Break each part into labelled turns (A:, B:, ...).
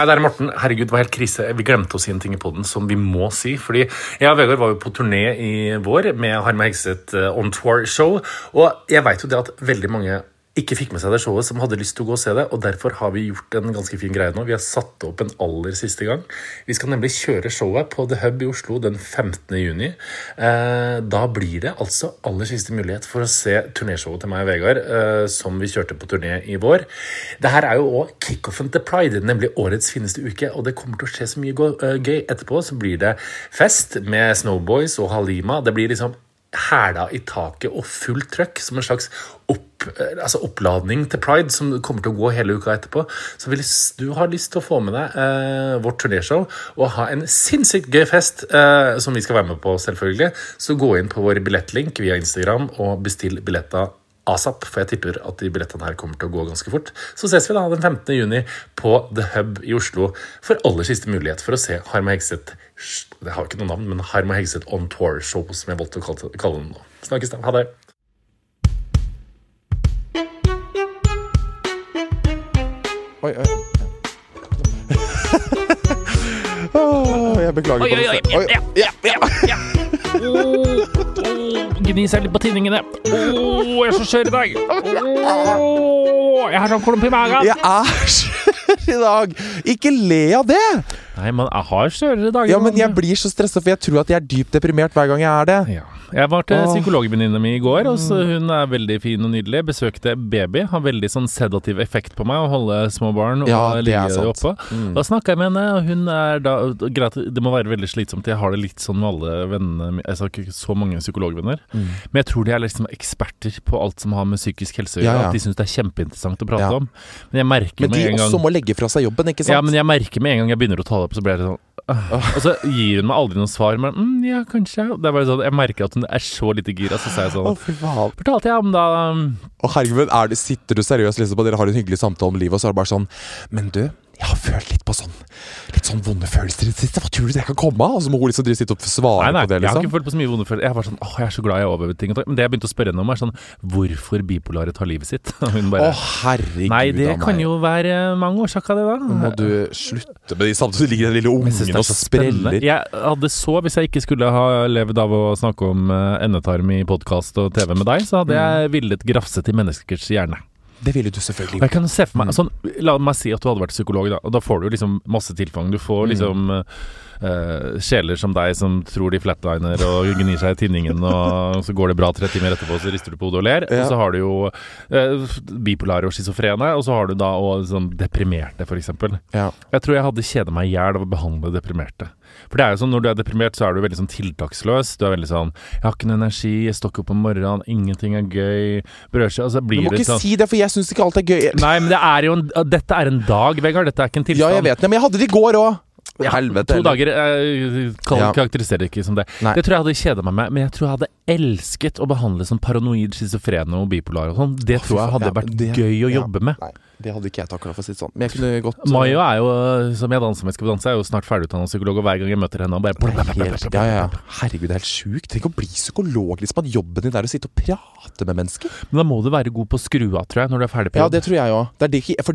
A: Hei, det er Morten. Herregud, det var helt krise. Vi glemte å si en ting i podden som vi må si. Fordi jeg og Vegard var jo på turné i vår med Harma Hegseth eh, On Tour-show. Og jeg veit jo det at veldig mange ikke fikk med seg det showet, som hadde lyst til å gå og se det. Og derfor har vi gjort en ganske fin greie nå. Vi har satt opp en aller siste gang. Vi skal nemlig kjøre showet på The Hub i Oslo den 15. juni. Eh, da blir det altså aller siste mulighet for å se turnéshowet til meg og Vegard, eh, som vi kjørte på turné i vår. Det her er jo òg kickoffen til Pride, nemlig årets fineste uke. Og det kommer til å skje så mye eh, gøy. Etterpå så blir det fest med Snowboys og Halima. Det blir liksom hæla i taket og fullt trøkk som en slags opp, eh, altså oppladning til Pride, som kommer til å gå hele uka etterpå. Så hvis du har lyst til å få med deg eh, vårt turnéshow og ha en sinnssykt gøy fest, eh, som vi skal være med på, selvfølgelig, så gå inn på vår billettlink via Instagram og bestill billetter asap, for jeg tipper at de billettene her kommer til å gå ganske fort. Så ses vi da den 15. juni på The Hub i Oslo for aller siste mulighet for å se Harma Hegseth Det har ikke noe navn, men Herma Hegseth On Tour Show, som jeg valgte å kalle, kalle den nå. Snakkes da. Ha det.
B: Oi, oi. oh, jeg beklager
A: Oi, oi, oi,
B: det.
A: ja, ja, ja, ja. Gni seg litt på tinningene. Oh, jeg er så skjør i dag. Oh, jeg har sånn klump i magen.
B: Jeg er skjør i dag! Ikke le av det!
A: Nei, man har skjørere dager.
B: Ja, men jeg blir så stressa, for jeg tror at jeg er dypt deprimert hver gang jeg er det.
A: Ja. Jeg var til psykologvenninna mi i går, og hun er veldig fin og nydelig. Besøkte baby. Har veldig sånn sedativ effekt på meg å holde små barn og
B: Ja,
A: ligge oppå.
B: Mm.
A: Da snakka jeg med henne, og hun er da Greit, det må være veldig slitsomt. Jeg har det litt sånn med alle vennene mi- Jeg har ikke så mange psykologvenner.
B: Mm.
A: Men jeg tror de er liksom eksperter på alt som har med psykisk helse å gjøre.
B: Ja, ja.
A: At de syns det er kjempeinteressant å prate om. Men jeg merker
B: Men
A: med
B: de
A: en gang
B: også må legge fra seg jobben, ikke sant?
A: Ja, men jeg merker med en gang jeg begynner å ta det opp, så blir det sånn. Og så gir hun meg aldri noe svar, men mm, ja, kanskje. Det er bare sånn, Jeg merker at hun er så lite gira, så sier jeg
B: Å,
A: sånn
B: fy faen.
A: Fortalte jeg om da um,
B: Å, herregud, er det, sitter du seriøst liksom, og dere har en hyggelig samtale om livet, og så er det bare sånn Men du, jeg har følt litt på sånn Litt sånn vonde følelser i det siste. Hva tror du det kan komme av? Og så må hun liksom sitte og svare
A: Nei, nei,
B: på det,
A: jeg har
B: liksom.
A: ikke følt på så mye vonde følelser. Jeg var sånn åh, jeg er så glad jeg overlever ting. Men det jeg begynte å spørre henne om, er sånn hvorfor bipolare tar livet sitt. Og hun bare Å,
B: herregud
A: Nei, det
B: av meg.
A: kan jo være mange årsaker, det, da.
B: Nå må du slutte med de samtidig ligger den lille
A: jeg synes det
B: ungen
A: er
B: og
A: så spennende.
B: spreller.
A: Jeg hadde så, Hvis jeg ikke skulle ha levd av å snakke om eh, endetarm i podkast og TV med deg, så hadde jeg
B: Mm.
A: villet grafset i menneskers hjerne.
B: Det ville du
A: selvfølgelig
B: selvfølgelig
A: jeg kan se for
B: Mm.
A: meg sånn, La meg si at du hadde vært psykolog, da. Og da får du liksom masse tilfang. Du får
B: Mm.
A: Liksom eh, sjeler som deg som tror de flatliner og gnir seg i tinningen, og så går det bra tre timer etterpå, så rister du på hodet og ler.
B: Ja.
A: Og så har du jo uh, bipolare og schizofrene, og så har du da og sånn deprimerte, f.eks.
B: Ja.
A: Jeg tror jeg hadde kjeda meg i hjel av å behandle deprimerte. For det er jo sånn, Når du er deprimert, så er du veldig sånn tiltaksløs. Du er veldig sånn 'Jeg har ikke noe energi, jeg står ikke opp om morgenen, ingenting er gøy', brødskive altså,
B: Du må ikke
A: sånn
B: si det, for jeg syns ikke alt er gøy.
A: Nei, men det er jo en, dette er en dag, Vegard. Dette er ikke en tilstand.
B: Ja, jeg vet det, men jeg hadde det i går òg. Helvete.
A: To dager eh, karakteriserer ikke som det.
B: Nei.
A: Det tror jeg hadde kjeda meg med, men jeg tror jeg hadde elsket å behandle som paranoid, schizofrene og bipolar og sånn. Det tror jeg hadde
B: ja,
A: vært gøy å
B: ja.
A: jobbe med.
B: Nei, det hadde ikke jeg takla, for å si det sånn. Men jeg kunne godt uh,
A: Mayo er jo, som jeg danser med Skal vi danse, er jo snart ferdigutdanna psykolog, og hver gang jeg møter henne og bare
B: helt, ja, ja, ja. Herregud, det er helt sjukt. Tenk å bli psykolog, liksom. At jobben din er å sitte og prate med mennesker.
A: Men da må du være god på å skru av, tror jeg, når du er ferdig på jobb.
B: Ja, det tror jeg òg. Det,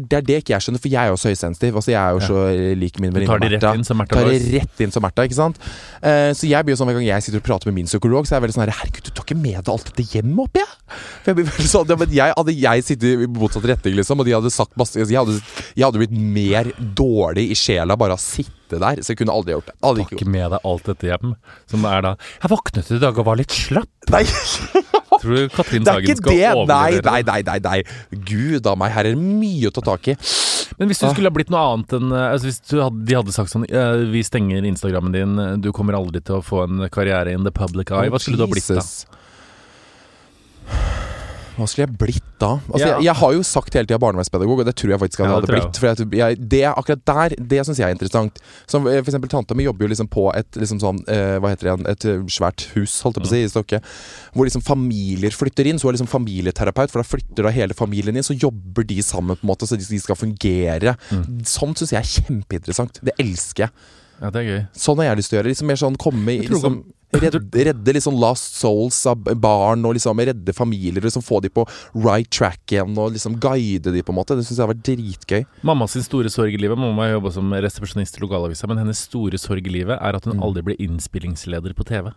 B: det er det ikke jeg skjønner, for jeg er jo så høysensitiv. Altså, jeg er jo så eh, lik min
A: Du
B: venninne
A: tar det rett inn som Märtha
B: Tar det rett inn som Märtha, ikke sant. Uh, så jeg blir jo sånn hver gang jeg sitter og prater med min psykolog, så er jeg veldig sånn Herregud, du tar ikke med deg alt dette hjem, opp, jeg? For jeg blir veldig sånn, ja, men jeg, Hadde jeg sittet i motsatt retning, liksom, og de hadde sagt masse Jeg hadde, jeg hadde blitt mer dårlig i sjela bare av å sitte der, så jeg kunne aldri gjort det. Aldri
A: Ta
B: ikke
A: ikke med deg alt dette hjem. Som er da Jeg våknet i dag og var litt slapp.
B: Nei,
A: Tror du Katrin Sagen skal
B: det! Nei, nei, nei, nei, nei. Gud a meg, her er mye å ta tak i.
A: Men hvis du
B: Ah.
A: skulle ha blitt noe annet enn eh, altså Hvis du hadde, de hadde sagt sånn eh, Vi stenger Instagrammen din, eh, du kommer aldri til å få en karriere in the public eye. Hva skulle du ha blitt da?
B: Hva skulle jeg blitt da? Altså, jeg, jeg har jo sagt hele tida barnevernspedagog, og det tror jeg faktisk jeg hadde blitt. For jeg, jeg, det akkurat der, det syns jeg er interessant. Som eh, for eksempel Tanta mi jobber jo liksom på et liksom sånn, eh, hva heter det igjen, et eh, svært hus, holdt jeg på å si, i Stokke. Hvor liksom familier flytter inn. Så hun er liksom familieterapeut, for da flytter da hele familien inn. Så jobber de sammen, på en måte, så de, de skal fungere.
A: Mm.
B: Sånt syns jeg er kjempeinteressant. Det elsker jeg.
A: Ja, det er gøy.
B: Sånn har jeg lyst til å gjøre. Liksom mer sånn komme i liksom, redde, redde sånn lost souls av barn, og liksom redde familier. Og Liksom Få de på right track igjen, og liksom guide de på en måte. Det syns jeg har vært dritgøy.
A: Mammas store sorg i livet Mamma jobba som resepsjonist i lokalavisa, men hennes store sorg i livet er at hun
B: Mm.
A: aldri ble innspillingsleder på TV.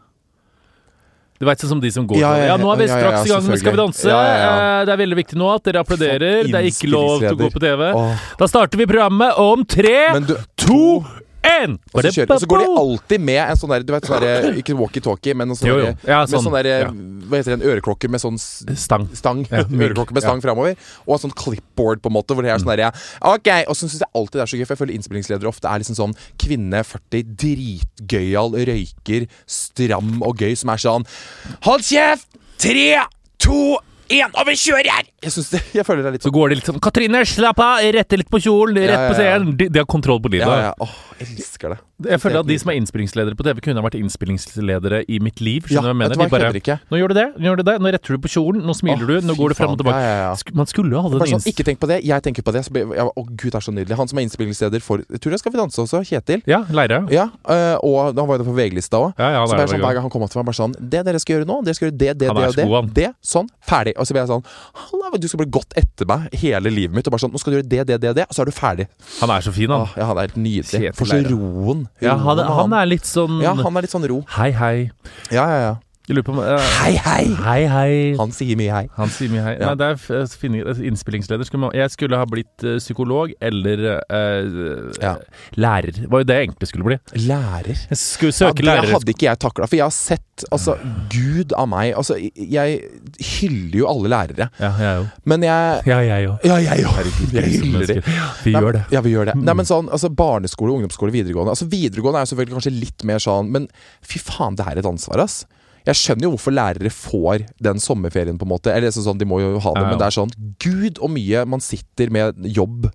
A: Du veit sånn som de som går
B: Ja,
A: ja,
B: ja,
A: Ja, nå er vi straks i gang med Skal vi danse. Eh, Det er veldig viktig nå at dere applauderer. Det er ikke lov til å gå på TV.
B: Åh.
A: Da starter vi programmet om tre,
B: du,
A: to, én!
B: og så, kjører, og så går de alltid med en sånn der Du vet sånn der Ikke walkietalkie, men en sånn der-
A: Ja, sånn,
B: sånn der
A: ja.
B: Hva heter det, en øreklokke med sånn
A: Stang.
B: stang.
A: Ja,
B: øreklokke med stang framover. Og en sånn clipboard, på en måte, hvor det er sånn derre Ok! Og så syns jeg alltid det er så gøy, for jeg føler innspillingsledere ofte er liksom sånn kvinne 40, dritgøyal, røyker, stram og gøy, som er sånn Hold kjeft! Tre, to, én, og vi kjører her! Jeg, synes det, jeg føler det er litt
A: Så
B: sånn
A: går det litt sånn Katrine, slapp av! Rette litt på kjolen, rett
B: Ja, ja,
A: på scenen. De, de har kontroll på livet.
B: Ja, ja. Åh, jeg elsker det.
A: Jeg føler at de som er innspillingsledere på TV, kunne ha vært innspillingsledere i mitt liv.
B: Ja,
A: Skjønner du hva jeg mener?
B: hva,
A: De bare,
B: ikke.
A: nå gjør du det, nå gjør du det, nå retter du på kjolen, nå smiler
B: Åh,
A: du, nå går du frem og tilbake.
B: Ja, ja, ja.
A: Man skulle jo ha den
B: sånn, ikke tenk på det, jeg tenker på det. Så ja, å gud, det er så nydelig. Han som er innspillingsleder for Jeg tror jeg Skal vi danse også, Kjetil.
A: Ja, Leire.
B: Ja, øh, og han var jo der på VG-lista òg.
A: Ja, ja,
B: så bare sånn, Hver gang han kom opp til meg, bare sånn Det dere skal gjøre nå, dere skal gjøre det, det, det og det. Det, sånn, ferdig. Og så blir jeg sånn du skal bli gått etter meg hele livet mitt. Og bare sånn Nå skal du gjøre det, det, det, det, og så er du ferdig.
A: Han er så fin, han.
B: Ja, han er helt nydelig. For så roen.
A: Ja, han, han er litt sånn
B: Ja, han er litt sånn ro.
A: Hei, hei.
B: Ja, ja, ja.
A: Jeg lurer på om eh,
B: Hei, hei!
A: Hei, hei.
B: Han sier mye hei.
A: Han sier mye hei.
B: Ja.
A: Nei, det er eh, finning- eh, innspillingsleder. Skulle man, jeg skulle ha blitt psykolog eller uh,
B: Ja.
A: lærer. Det var jo det jeg egentlig skulle bli.
B: Lærer.
A: Jeg skulle
B: Ja,
A: søke
B: det
A: lærer.
B: hadde ikke jeg takla, for jeg har sett Altså, gud av meg. Altså, jeg hyller jo alle lærere,
A: Ja, jeg òg.
B: men jeg
A: Ja, jeg òg.
B: Ja, jeg òg. Jeg hyller
A: dem. Vi gjør det.
B: Ja, vi gjør det. Nei, men sånn, altså Barneskole, ungdomsskole, videregående Altså Videregående er jo selvfølgelig kanskje litt mer sånn, men fy faen, det her er et ansvar, ass. Jeg skjønner jo hvorfor lærere får den sommerferien, på en måte. Eller sånn, De må jo ha det,
A: Ja, ja.
B: men det er sånn Gud og mye man sitter med jobb.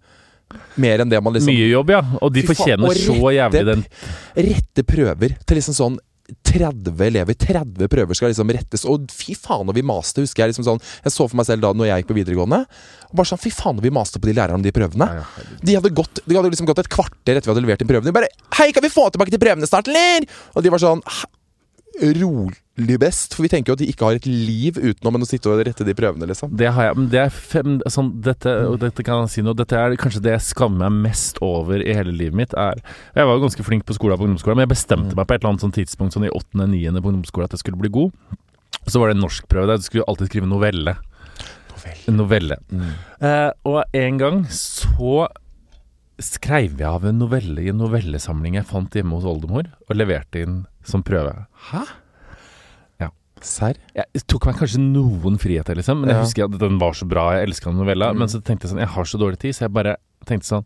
B: Mer enn det man liksom
A: Mye jobb, ja. Og de
B: fortjener faen,
A: fortjener
B: rette,
A: så jævlig den
B: Rette prøver til liksom sånn 30 elever, 30 prøver skal liksom rettes. Og fy faen og vi maste, husker jeg liksom sånn Jeg så for meg selv da når jeg gikk på videregående. Og bare sånn, Fy faen og vi maste på de lærerne om de prøvene.
A: Ja, ja.
B: De hadde, gått, de hadde liksom gått et kvarter etter vi hadde levert inn prøvene. De bare 'Hei, kan vi få tilbake til prøvene snart, eller?' Og de var sånn «Hæ? Rolig best. For vi tenker jo at de ikke har et liv utenom enn å sitte og rette de prøvene, liksom.
A: Det har jeg, men det er fem, sånn, dette, dette kan jeg si noe Dette er kanskje det jeg skammer meg mest over i hele livet mitt. Er, jeg var ganske flink på skolen på ungdomsskolen, men jeg bestemte meg på et eller annet sånn tidspunkt Sånn i 8.-9. på ungdomsskolen at jeg skulle bli god. Så var det en norskprøve der du skulle alltid skrive novelle. En novelle. Eh, og en gang så skrev jeg av en novelle i en novellesamling jeg fant hjemme hos oldemor, og leverte inn som prøve.
B: Hæ?
A: Ja.
B: Serr?
A: Jeg tok meg kanskje noen friheter, liksom. Men jeg
B: Ja.
A: husker at den var så bra. Jeg elska novella.
B: Mm.
A: Men så tenkte jeg sånn Jeg har så dårlig tid, så jeg bare tenkte sånn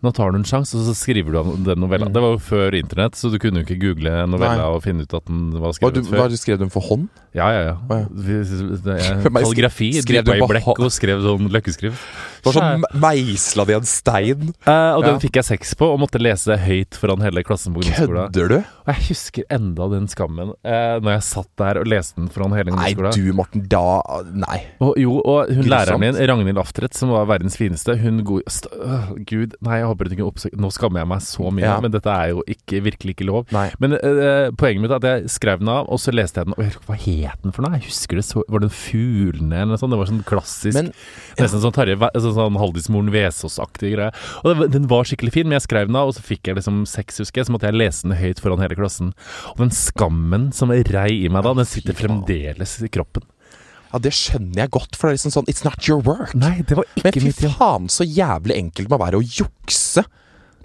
A: Nå tar du en sjanse, og så skriver du den novella.
B: Mm.
A: Det var jo før internett, så du kunne jo ikke google novella
B: Nei.
A: og finne ut at den var skrevet
B: du,
A: før.
B: hva, du skrev den for hånd?
A: Ja, ja, ja.
B: Oh, ja.
A: Kalligrafi.
B: skrev du på
A: blekk og skrev sånn løkkeskrift.
B: Det var sånn meisla det i en stein.
A: Eh, og den
B: Ja.
A: fikk jeg seks på, og måtte lese høyt foran hele klassen på ungdomsskolen.
B: Kødder du?
A: Og jeg husker enda den skammen eh, når jeg satt der og leste den foran hele
B: Nei, du Morten, da Nei.
A: Og, jo, og hun
B: Grusomt.
A: læreren min, Ragnhild Aftret, som var verdens fineste, hun god st øh, Gud, nei, jeg håper hun ikke oppsøker Nå skammer jeg meg så mye,
B: Ja.
A: men dette er jo ikke, virkelig ikke lov.
B: Nei.
A: Men øh, poenget mitt er at jeg skrev den av, og så leste jeg den, og jeg, hva het den for noe? Jeg husker det så Var det Fuglene eller noe sånt? Det var sånn klassisk
B: Men
A: Nesten sånn Tarjei Ve- sånn, sånn Haldismoren Vesaas-aktig greie. Og det, den var skikkelig fin, men jeg skrev den av, og så fikk jeg liksom seks, husker jeg. Så måtte jeg lese den høyt foran hele klassen. Og den skammen som rei i meg da, den sitter fremdeles i kroppen.
B: Ja, det skjønner jeg godt, for det er liksom sånn It's not your work.
A: Nei, det var
B: Men
A: ikke
B: fy faen så jævlig enkelt det må være å jukse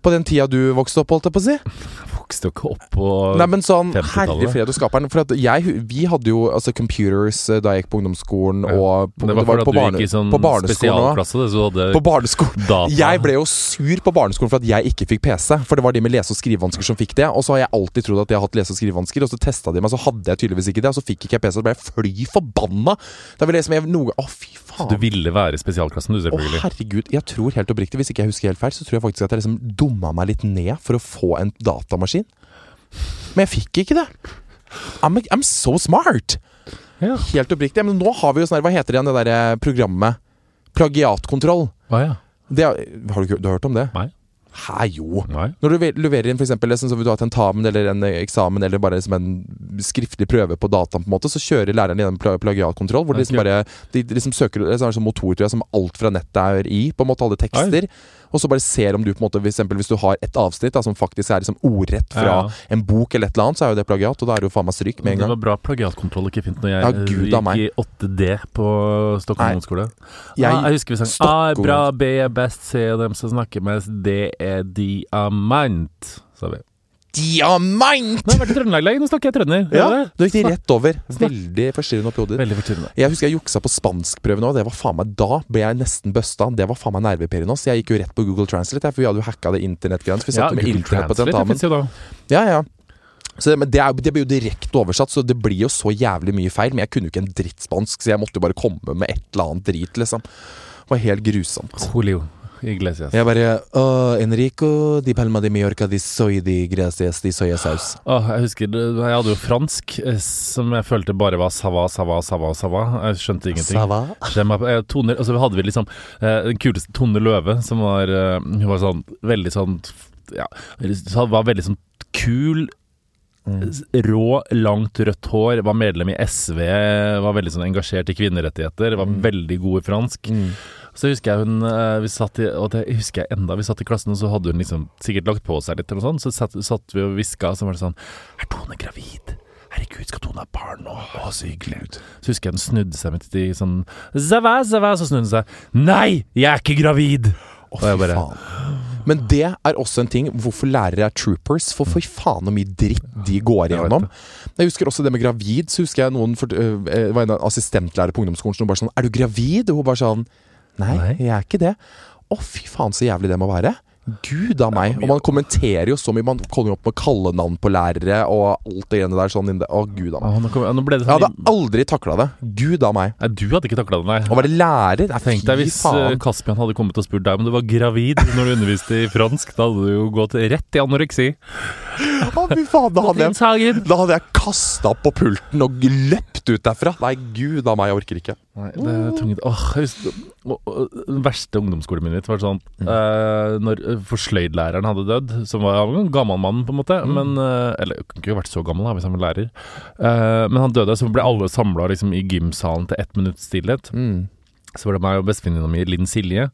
B: på den tida du vokste opp, holdt jeg på å si.
A: vokste jo ikke opp på
B: Nei, men sånn,
A: 50-tallet.
B: herre fred og skaperen. For at jeg, vi hadde jo altså computers eh, da jeg gikk på ungdomsskolen,
A: Ja.
B: og på,
A: Det var fordi
B: på, barne,
A: sånn
B: på barneskolen òg. På barneskolen.
A: data.
B: Jeg ble jo sur på barneskolen for at jeg ikke fikk PC. For det var de med lese- og skrivevansker som fikk det. Og så har jeg alltid trodd at jeg har hatt lese- og skrivevansker, og så testa de meg, så hadde jeg tydeligvis ikke det. Og så fikk ikke jeg PC, så ble jeg fly forbanna. Da ville jeg liksom jeg, noe Å, fy faen.
A: Du ville være i spesialklassen, du, selvfølgelig.
B: Å, herregud. Jeg tror helt oppriktig, hvis ikke jeg husker helt feil, så tror jeg faktisk at jeg liksom dumma meg litt ned for å få en datamaskin. Men jeg fikk ikke det. I'm, I'm so smart!
A: Ja.
B: Helt oppriktig. Men nå har vi jo sånn her, Hva heter det igjen, det derre programmet? Plagiatkontroll.
A: Hva ja.
B: Det, har du, du har hørt om det?
A: Nei.
B: Hæ, jo.
A: Nei.
B: Når du leverer inn for eksempel, liksom, så vil du ha tentamen eller en eh, eksamen eller bare liksom en skriftlig prøve på dataen, på en måte, så kjører læreren gjennom pla plagiatkontroll. Hvor de liksom bare De liksom søker liksom, motor tror jeg, som alt fra nettet er i, på en måte alle tekster. Og så bare ser om du på en måte for eksempel, Hvis du har et avsnitt da, som faktisk er liksom ordrett fra
A: Ja, ja.
B: en bok eller et eller annet, så er jo det plagiat, og da er det jo faen meg stryk med en gang.
A: Det var bra plagiatkontroll ikke fint når jeg
B: Ja, Gud
A: gikk i 8D på Stockholm ungdomsskole.
B: Jeg-
A: ah, jeg husker vi sang A er bra, B er best, C er dem som snakker mest, D er diamant, sa vi.
B: Diamant!
A: Har jeg vært i Trøndelag lenge, nå snakker jeg trønder.
B: Ja, Nå gikk de rett over. Veldig forstyrrende oppi hodet.
A: Veldig forstyrrende.
B: Jeg husker jeg juksa på spanskprøven òg. Det var faen meg Da ble jeg nesten busta. Det var faen meg nervepirrende. Så jeg gikk jo rett på Google Translate, for vi hadde jo hacka det internettgreiene.
A: Ja, Google
B: internett
A: Translate finnes jo da.
B: Ja, ja. Så det, men det, er, det blir jo direkte oversatt, så det blir jo så jævlig mye feil. Men jeg kunne jo ikke en dritt spansk, så jeg måtte jo bare komme med et eller annet drit, liksom. Det var helt grusomt.
A: Julio Iglesias.
B: Jeg bare Å, Enrico di Palma de Mallorca di soy di gracias di soyasaus.
A: Åh, jeg husker Jeg hadde jo fransk eh, som jeg følte bare var sava, sava, sava, sava. Jeg skjønte ingenting.
B: Sava?
A: Eh, Toner, og så hadde vi liksom eh, den kuleste Tone Løve, som var Hun var sånn veldig sånn Ja, var veldig sånn kul. Mm. Rå, langt rødt hår, var medlem i SV, var veldig sånn engasjert i kvinnerettigheter, var veldig god i fransk.
B: Mm.
A: Så husker jeg hun eh, vi satt i, Og det husker jeg enda Vi satt i klassen, og så hadde hun liksom sikkert lagt på seg litt, eller noe sånt. Så satt, satt vi og hviska, og så var det sånn Er Tone gravid? Herregud, skal Tone ha barn nå? Å, så hyggelig. Så husker jeg hun snudde seg midt i sånn Zava, zava, så snudde hun seg. Nei, jeg er ikke gravid!
B: Å, fy
A: bare-
B: faen. Men det er også en ting hvorfor lærere er troopers. For fy faen så mye dritt de går igjennom. Jeg husker også det med gravid. Så husker jeg noen for, øh, Det var en assistentlærer på ungdomsskolen som bare sånn Er du gravid? Og hun bare sånn Nei,
A: Nei.
B: jeg er ikke det. Å, fy faen så jævlig det må være. Gud a meg. Og man kommenterer jo så mye. Man kommer jo opp med kallenavn på lærere og alt det greiene der. Sånn inn det. Å, gud a meg.
A: Nå, kom, nå ble det
B: Jeg
A: sånn
B: hadde aldri takla det. Gud a meg.
A: Nei, du hadde ikke takla det, nei.
B: Å være lærer Nei,
A: Tenk deg hvis eh,
B: faen.
A: Kaspian hadde kommet og spurt deg om du var gravid når du underviste i fransk. Da hadde du jo gått rett i anoreksi.
B: Å, fy faen. Da hadde jeg. Da hadde jeg kasta på pulten og løpt ut derfra. Nei, gud a meg, jeg orker ikke.
A: Nei, det er tungt. Åh, jeg husker, Den verste ungdomsskoleminnet mitt var sånn eh, Når forsløydlæreren For hadde dødd, som var en gammel mann, på en måte. Men, eh, eller kunne ikke vært så gammel da, hvis han var lærer. Eh, men han døde, så ble alle samla liksom, i gymsalen til ett minutts stillhet.
B: Mm.
A: Så var det meg og bestevenninna mi, Linn Silje,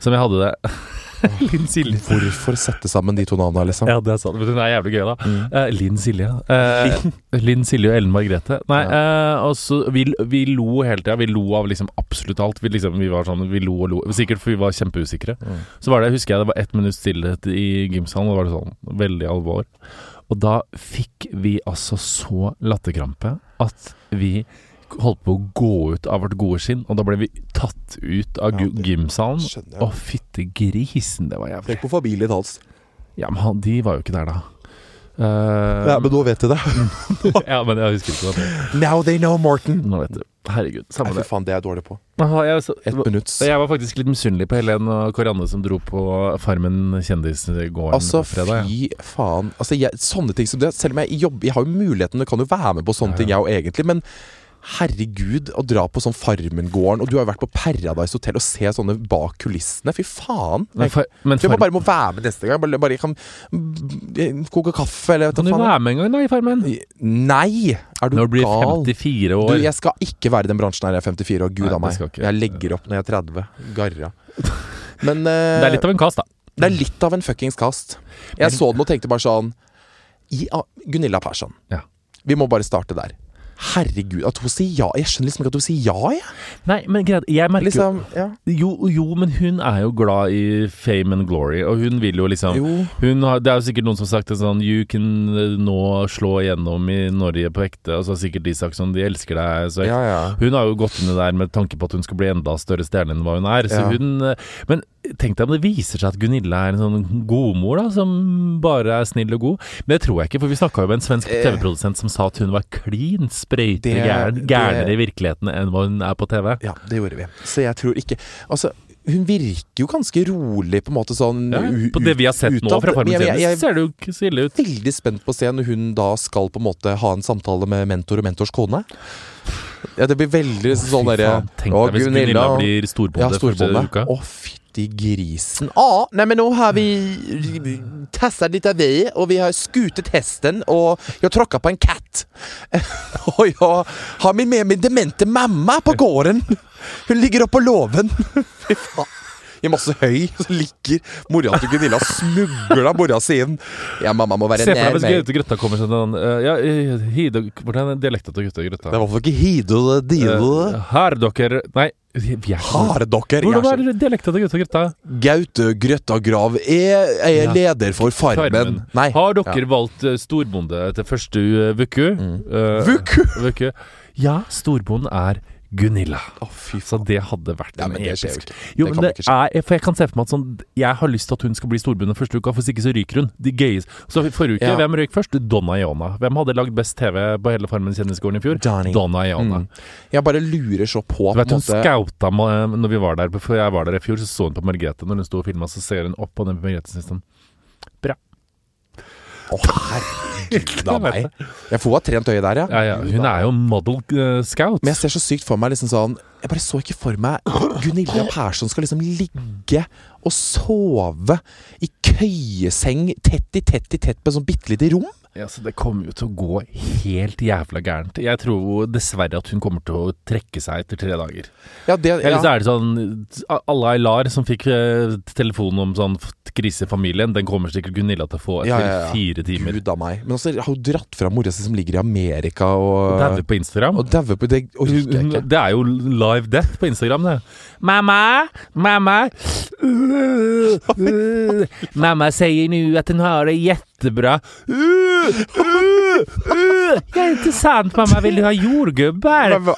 A: som jeg hadde det Linn Silje.
B: Hvorfor sette sammen de to navnene, liksom?
A: Ja, det er sant. Men hun er jævlig gøy, da. Eh, Linn Silje. Uh, Linn Silje og Ellen Margrethe. Nei, ja. uh, også, vi, vi lo hele tida. Vi lo av liksom absolutt alt. Vi, liksom, vi var sånn, vi lo og lo. Sikkert for vi var kjempeusikre. Så var det, husker jeg det var ett minutts stillhet i gymsalen, og da var det sånn veldig alvor. Og da fikk vi altså så latterkrampe at vi holdt på å gå ut av vårt gode skinn, og da ble vi tatt ut av
B: Ja,
A: gymsalen.
B: skjønner.
A: Å, fytte grisen, det var jævlig.
B: Tenk på familien hans.
A: Ja, men han, de var jo ikke der da. Uh,
B: Ja, men nå vet de det.
A: ja, men jeg husker ikke det.
B: Now they know, Morten.
A: Nå vet du. Herregud,
B: Nei,
A: samme
B: fy
A: det.
B: faen, det er jeg dårlig på.
A: Aha, jeg, så,
B: Ett minutt.
A: jeg var faktisk litt misunnelig på Helen og Karianne som dro på Farmen kjendisgården
B: Altså,
A: på fredag.
B: Altså, fy faen. Altså, jeg, sånne ting som det Selv om jeg jobber Jeg har jo muligheten, det kan jo være med på sånne
A: Ja,
B: ting, jeg òg, egentlig. Men herregud, å dra på sånn Farmen-gården Og du har jo vært på Paradise Hotel og se sånne bak kulissene. Fy faen.
A: Men,
B: Jeg,
A: far,
B: jeg
A: farm,
B: bare må være med neste gang. Bare, bare jeg kan koke kaffe, eller
A: kan
B: du
A: du være med en gang da i Farmen?
B: Nei! Er du
A: Når du blir
B: gal?
A: 54
B: Du,
A: år.
B: jeg skal ikke være i den bransjen her. Jeg er 54 år. Gud
A: Nei,
B: a meg. Jeg legger opp når jeg er 30. Garra. Men uh,
A: Det er litt av en kast, da.
B: det er litt av en fuckings kast. Jeg så den og tenkte bare sånn i, ah, Gunilla Persson.
A: Ja.
B: Vi må bare starte der. Herregud, at hun sier ja. Jeg skjønner liksom ikke at hun sier ja, jeg.
A: Nei, men greit, jeg merker
B: Liksom, ja.
A: jo, jo, men hun er jo glad i fame and glory, og hun vil jo liksom
B: Jo.
A: Hun har, det er jo sikkert noen som har sagt det sånn You can eh, nå slå igjennom i Norge på ekte. Og så har sikkert de sagt sånn De elsker deg. Så
B: Ja, ja.
A: Hun har jo gått inn i det der med tanke på at hun skal bli enda større stjerne enn hva hun er. Så hun, eh, men tenk deg om det viser seg at Gunilla er en sånn godmor da som bare er snill og god. Men det tror jeg ikke, for vi snakka jo med en svensk
B: Eh.
A: TV-produsent som sa at hun var klin sprøyte gærnere i virkeligheten enn hva hun er på TV.
B: ja, det gjorde vi. Så jeg tror ikke Altså, hun virker jo ganske rolig, på en måte sånn
A: Ja, på det vi har sett
B: ut-
A: nå fra Farmen
B: jeg-
A: ser det jo ikke så ille ut.
B: veldig spent på å se når hun da skal på en måte ha en samtale med mentor og mentors kone. Ja, det blir veldig sånn derre
A: Tenk
B: «Å,
A: deg hvis Gunilla blir storbonde
B: Ja,
A: første
B: storbonde.
A: uka.
B: Å, fytti grisen. Ja, nei, men nå har vi tasset litt av vei, og vi har skutet hesten, og jeg har tråkka på en katt. og jeg har med min demente mamma på gården. Hun ligger oppe på låven. Fy faen. I masse høy, så ligger mora til Gunilla smugla mora si inn. Ja, mamma må være
A: Se for deg hvis
B: meg.
A: Gaute Grøtta kommer sånn uh, Ja, eh, Hide Hvordan er dialekta til Gaute Grøtta?
B: Det var for ikke hido dido.
A: Eh, har dere Nei, vi er
B: Har dere
A: Hvordan er dialekta til Gaute Grøtta?
B: Gaute Grøtta Grav er, er
A: Ja.
B: leder for Farmen.
A: Farmen.
B: Nei.
A: Har dere valgt eh, storbonde til første uke? Mm.
B: Uh,
A: Vuku? Ja, storbonden er Gunilla.
B: Fy
A: Så det hadde vært
B: Ja,
A: en
B: det
A: episk. Jo,
B: Det
A: men det
B: skje.
A: er, for jeg kan se for meg at sånn Jeg har lyst til at hun skal bli storbundet første uka, for hvis ikke så ryker hun. De gøyeste Så forrige uke,
B: Ja.
A: hvem røyk først? Donna Iona. Hvem hadde lagd best TV på hele Farmen kjendisgården i fjor?
B: Donny.
A: Donna Iona.
B: Mm. Jeg bare lurer så på
A: Du vet hun
B: måte
A: scouta meg når vi var der Før jeg var der i fjor, så så hun på Margrethe Når hun sto og filma, så ser hun opp på den Margrethe-sisten. Bra.
B: Å, herregud av
A: Jeg a
B: meg. Jeg får ha trent øye der, ja.
A: Ja, ja, hun er jo model uh, scout.
B: Men jeg ser så sykt for meg liksom sånn Jeg bare så ikke for meg Gunilla Persson skal liksom ligge og sove i køyeseng tett i tett i tett på et sånn bitte lite rom.
A: Ja, så Det kommer jo til å gå helt jævla gærent. Jeg tror dessverre at hun kommer til å trekke seg etter tre dager.
B: Ja, det,
A: Eller så er det sånn Alla Aylar som fikk eh, telefon om sånn f- krise i familien, den kommer sikkert Gunilla til å få etter
B: Ja, ja, ja.
A: fire timer.
B: Gud a meg. Men altså, har hun dratt fra mora si som ligger i Amerika og
A: Dauer på Instagram.
B: Og dauer på Det jeg
A: Hun-. Det er jo live death på Instagram, det. Mamma, mamma Mamma sier nå at hun har det jättebra. Det er ikke sant, mamma. Vil du ha jordgubbar?
B: Er det?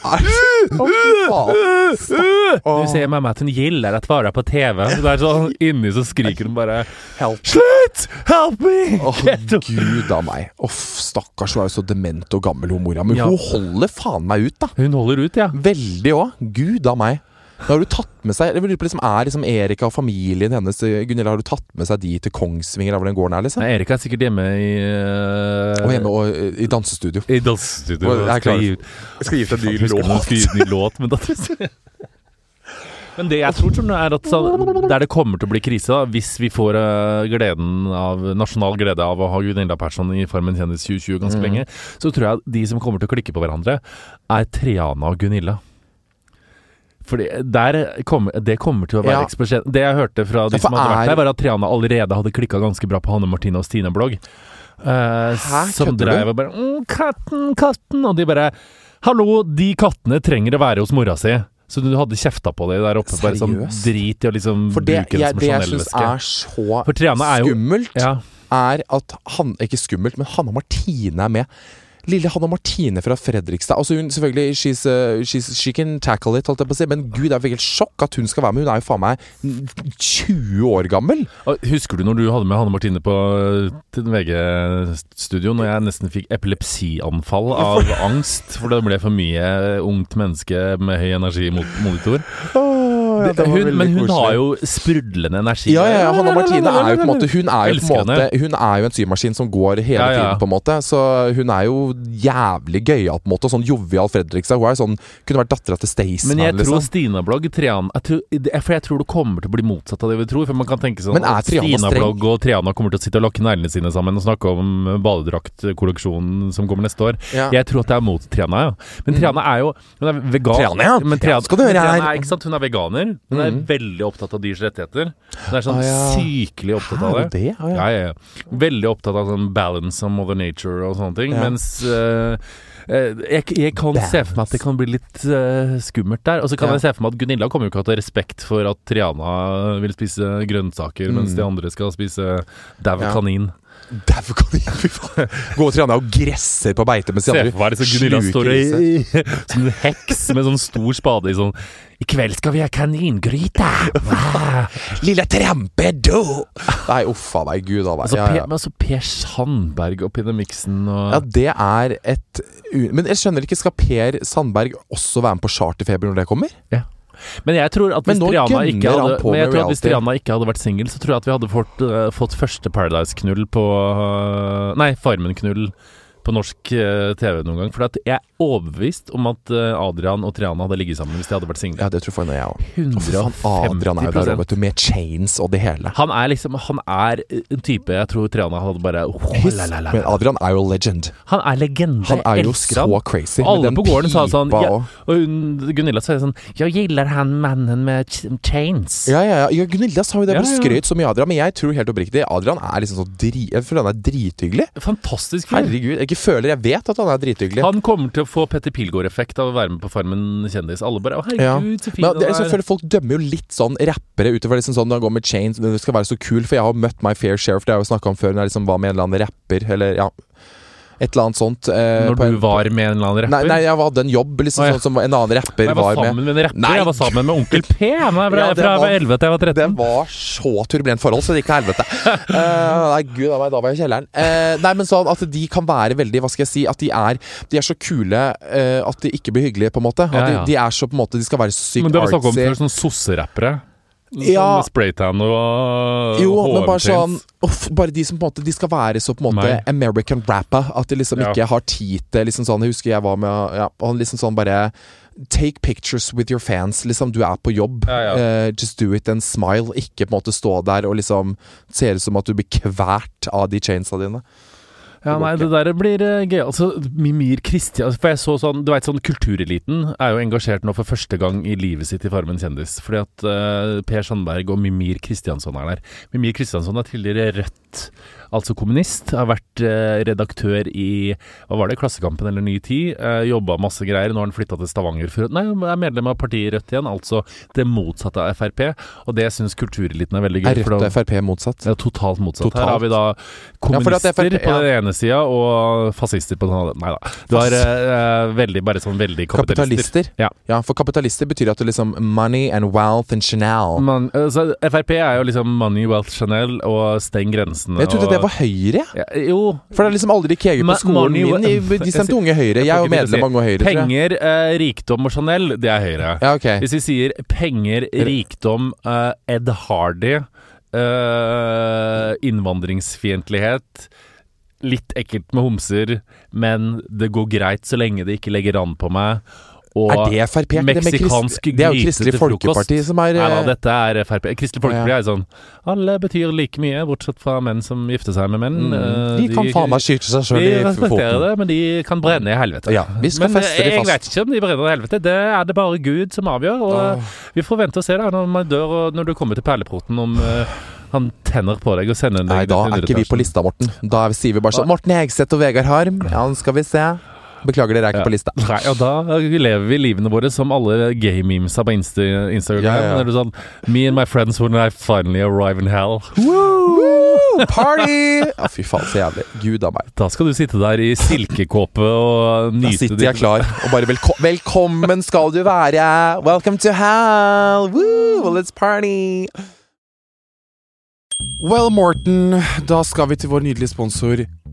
B: Å, fy faen.
A: Nu säger mamma att hun gillar att vara på TV. Så där så inni så skriker hun bare
B: Help.
A: Slutt! Help me!
B: Åh, gud a meg. Oh, stakkars, hun er jo så dement og gammel, hun mora. Men
A: Ja.
B: hun holder faen meg ut, da.
A: Hun holder ut, ja.
B: Veldig òg. Gud a meg. Da har du tatt med seg liksom, Er liksom Erika og familien hennes eh, Gunilla, har du tatt med seg de til Kongsvinger, av den gården er, liksom?
A: Nei, Erika er sikkert hjemme i uh,
B: Og hjemme og, eh, i dansestudio.
A: I dansestudio.
B: Og jeg.
A: Skal gi
B: Jeg skal gi ut en ny
A: låt. hun skulle gi ut en ny låt men Men det jeg tror, tror er at så, der det kommer til å bli krise, da, hvis vi får gleden av nasjonal glede av å ha Gunilla Persson i Farmen kjendis 2020 ganske
B: Mm.
A: lenge, så tror jeg at de som kommer til å klikke på hverandre, er Triana og Gunilla. Fordi der kommer, Det kommer til å være
B: Ja.
A: eksplosjon. Det jeg hørte fra de
B: Ja,
A: som hadde vært
B: er-
A: der, var at Triana allerede hadde klikka ganske bra på Hanne Martine og Stine Blogg. Uh,
B: Hæ,
A: som dreiv og bare mm, 'Katten, katten' Og de bare 'Hallo, de kattene trenger å være hos mora si'. Så du hadde kjefta på det der oppe. Bare sånn
B: Seriøst?
A: drit i å liksom
B: For det,
A: bruke det som
B: det jeg syns er så
A: skummelt, er jo- Ja.
B: er at han Ikke skummelt, men Hanne Martine er med. Lille Hanna Martine fra Fredrikstad. Altså hun selvfølgelig she's, uh, she's, She can tackle it, holdt jeg på å si. Men gud, det er helt sjokk at hun skal være med. Hun er jo faen meg 20 år gammel.
A: Husker du når du hadde med Hanne Martine på til VG-studio, når jeg nesten fikk epilepsianfall av angst, for det ble for mye ungt menneske med høy energi mot- monitor?
B: Ja, det
A: hun, men hun
B: koselig.
A: har jo sprudlende energi.
B: Ja, ja, ja, Hanna Martine er jo på en måte Hun er jo, på en måte, hun er jo en symaskin som går hele
A: Ja, ja.
B: tiden, på en måte. Så hun er jo jævlig gøyal, på en måte. Sånn jovial Fredrikstad. Hun er sånn Kunne vært dattera til Staysman,
A: Men jeg tror
B: liksom.
A: Stina-blogg Triana For jeg tror det kommer til å bli motsatt av det vi tror. For man kan tenke sånn
B: Men er
A: at Stina-blogg og Triana kommer til å sitte og lakke neglene sine sammen og snakke om badedraktkolleksjonen som kommer neste år.
B: Ja.
A: Jeg tror at det er mot Triana, ja. Men Triana er jo Hun er vegan.
B: Triana, ja.
A: Men
B: Ja, skal du høre
A: Triana
B: her.
A: er, ikke sant? Hun er veganer. Hun er
B: Mhm.
A: veldig opptatt av dyrs rettigheter. Hun er sånn
B: Ah, ja.
A: sykelig opptatt av det.
B: det? Ah, ja.
A: Ja. Veldig opptatt av sånn balance of mother nature og sånne ting. Mens eh, jeg, jeg kan se for meg at det kan bli litt uh, skummelt der. Og så kan jeg se for meg at Gunilla kommer jo ikke til å ha respekt for at Triana vil spise grønnsaker, mens
B: Mm.
A: de andre skal spise dau kanin.
B: Dæven, kan jeg- fy faen. Gå og Triana og gresser på beite mens de andre sluker
A: står
B: i seg.
A: i som en heks med sånn stor spade i sånn I kveld skal vi ha kaningryte!
B: Lille trampedo! Nei, uff a meg. Gud a meg.
A: Altså,
B: Ja, ja.
A: men altså Per Sandberg oppi den miksen og
B: ja, det er et Men jeg skjønner ikke, skal Per Sandberg også være med på Charterfeber når det kommer?
A: Men jeg tror at
B: Men
A: hvis Triana ikke hadde, tror at hvis. Triana ikke hadde vært singel, så tror jeg at vi hadde fått, uh, fått første Paradise-knull på uh, Nei, Farmen-knull på norsk eh, TV noen gang. For jeg er overbevist om at eh, Adrian og Triana hadde ligget sammen hvis de hadde vært single.
B: Ja, det tror jeg òg.
A: 150
B: Adrian er jo der vet du, med chains og det hele.
A: Han er liksom Han er en type jeg tror Triana hadde bare oh, la, la, la,
B: Men. Adrian er jo legend.
A: Han er legende.
B: Han er jo så crazy.
A: Alle på gården sa sånn ja,
B: og-
A: Gunilla sa sånn Jeg gilder han mannen med ch chains.
B: Ja, ja, ja. Gunilla sa jo det,
A: Ja, ja.
B: skrøt så mye Adrian. Men jeg tror helt oppriktig Adrian er liksom så dri... Føler han er drithyggelig.
A: Fantastisk fyr.
B: Herregud. Ikke føler Jeg vet at han er drithyggelig.
A: Han kommer til å få Petter Pilgaard-effekt av å være med på Farmen kjendis. Alle bare 'Å,
B: Ja.
A: herregud, så fin
B: Men det jeg
A: er'.
B: føler Folk dømmer jo litt sånn rappere utover liksom sånn når han går med chains. Det skal være så kul, for jeg har møtt my fair Sheriff, det har jeg jo snakka om før, når jeg liksom var med en eller annen rapper, eller ja Et eller annet sånt. eh,
A: Når
B: du en-
A: var med en eller annen rapper?
B: nei, jeg hadde en jobb liksom
A: ja.
B: sånn som en annen rapper
A: jeg var
B: var med.
A: med en rapper.
B: Nei.
A: Jeg var sammen med Onkel P da jeg var,
B: Ja,
A: fra jeg var
B: var-
A: 11 til jeg var 13.
B: Det var så turbulent forhold, så det gikk til helvete. Eh, nei, gud a meg, da var jeg i kjelleren. Uh, nei, men sånn at de kan være veldig Hva skal jeg si At de er De er så kule uh, at de ikke blir hyggelige, på en måte. At
A: Ja, ja.
B: De, de er så på en måte De skal være så sykt
A: Men det var snakk om
B: artsy.
A: før sånn sosserappere.
B: Ja.
A: Sånn spraytan og
B: Jo, men bare sånn off, Bare de som på en måte De skal være så på en måte
A: Nei.
B: American rapper. At de liksom
A: Ja.
B: ikke har tid til liksom sånn Jeg husker jeg var med ja, og han liksom sånn bare Take pictures with your fans. Liksom, du er på jobb.
A: Ja, ja.
B: Eh, just do it and smile. Ikke på en måte stå der og liksom ser ut som at du blir kvert av de chainsa dine.
A: Ja, nei, det der blir uh, gøy. Altså, Mimir Kristian For jeg så sånn Du veit sånn Kultureliten er jo engasjert nå for første gang i livet sitt i Farmen kjendis. Fordi at uh, Per Sandberg og Mimir Kristiansson er der. Mimir Kristiansson er tidligere Rødt altså kommunist. Har vært eh, redaktør i hva var det, Klassekampen eller Ny Tid. Eh, Jobba masse greier. Nå har han flytta til Stavanger. For, nei, er medlem av partiet Rødt igjen, altså det motsatte av Frp. Og det syns kultureliten er veldig gøy.
B: Er Rødt og Frp motsatt?
A: Ja, totalt motsatt.
B: Totalt.
A: Her har vi da kommunister
B: ja, FRP, ja.
A: på den ene sida og fascister på den andre. Nei da. Du har eh, veldig, bare sånn veldig kapitalister.
B: kapitalister. Ja. ja. for kapitalister betyr at det liksom money and wealth and Chanel.
A: Man, altså, Frp er jo liksom money, wealth, Chanel og steng grensene.
B: Jeg trodde
A: og,
B: det var Høyre.
A: Ja, jo.
B: For det er liksom aldri KG på skolen min. De stemte Unge Høyre. Jeg er jo medlem av Unge Høyre.
A: Penger, eh, rikdom og Chanel, det er Høyre.
B: Ja, okay.
A: Hvis vi sier penger, rikdom, eh, Ed Hardy, eh, innvandringsfiendtlighet Litt ekkelt med homser, men det går greit så lenge det ikke legger an på meg. Og
B: er det Frp?
A: meksikansk
B: det, det er jo Kristelig Folkeparti som er
A: Nei da,
B: eh,
A: dette er Frp. Kristelig Folkeparti er sånn Alle betyr like mye, bortsett fra menn som gifter seg med menn.
B: mm,
A: De,
B: De kan faen meg skyte seg sjøl i
A: respekterer
B: foten.
A: det, men de kan brenne i helvete.
B: Ja, vi skal
A: men
B: feste de
A: jeg
B: fast.
A: vet ikke om de brenner i helvete. Det er det bare Gud som avgjør. Og
B: oh.
A: Vi får vente og se da når man dør, og når du kommer til perleporten, om eh, han tenner på deg og sender deg
B: Nei, da er ikke vi på lista, Morten. Da sier vi bare sånn Morten Hegseth og Vegard Harm. Ja, nå skal vi se. Beklager, dere er ikke
A: Ja.
B: på lista.
A: Nei, og da lever vi livene våre som alle gay-memesa på Insta Instagram.
B: Ja, ja,
A: Er sånn Me and my friends when I finally arrive in hell.
B: Woo! Party! Ja, fy faen, så jævlig. Gud a meg.
A: Da skal du sitte der i silkekåpe og nyte Da
B: sitter jeg klar og bare velko Velkommen skal du være! Welcome to hell! Woo! Well, let's party! Well, Morten, da skal vi til vår nydelige sponsor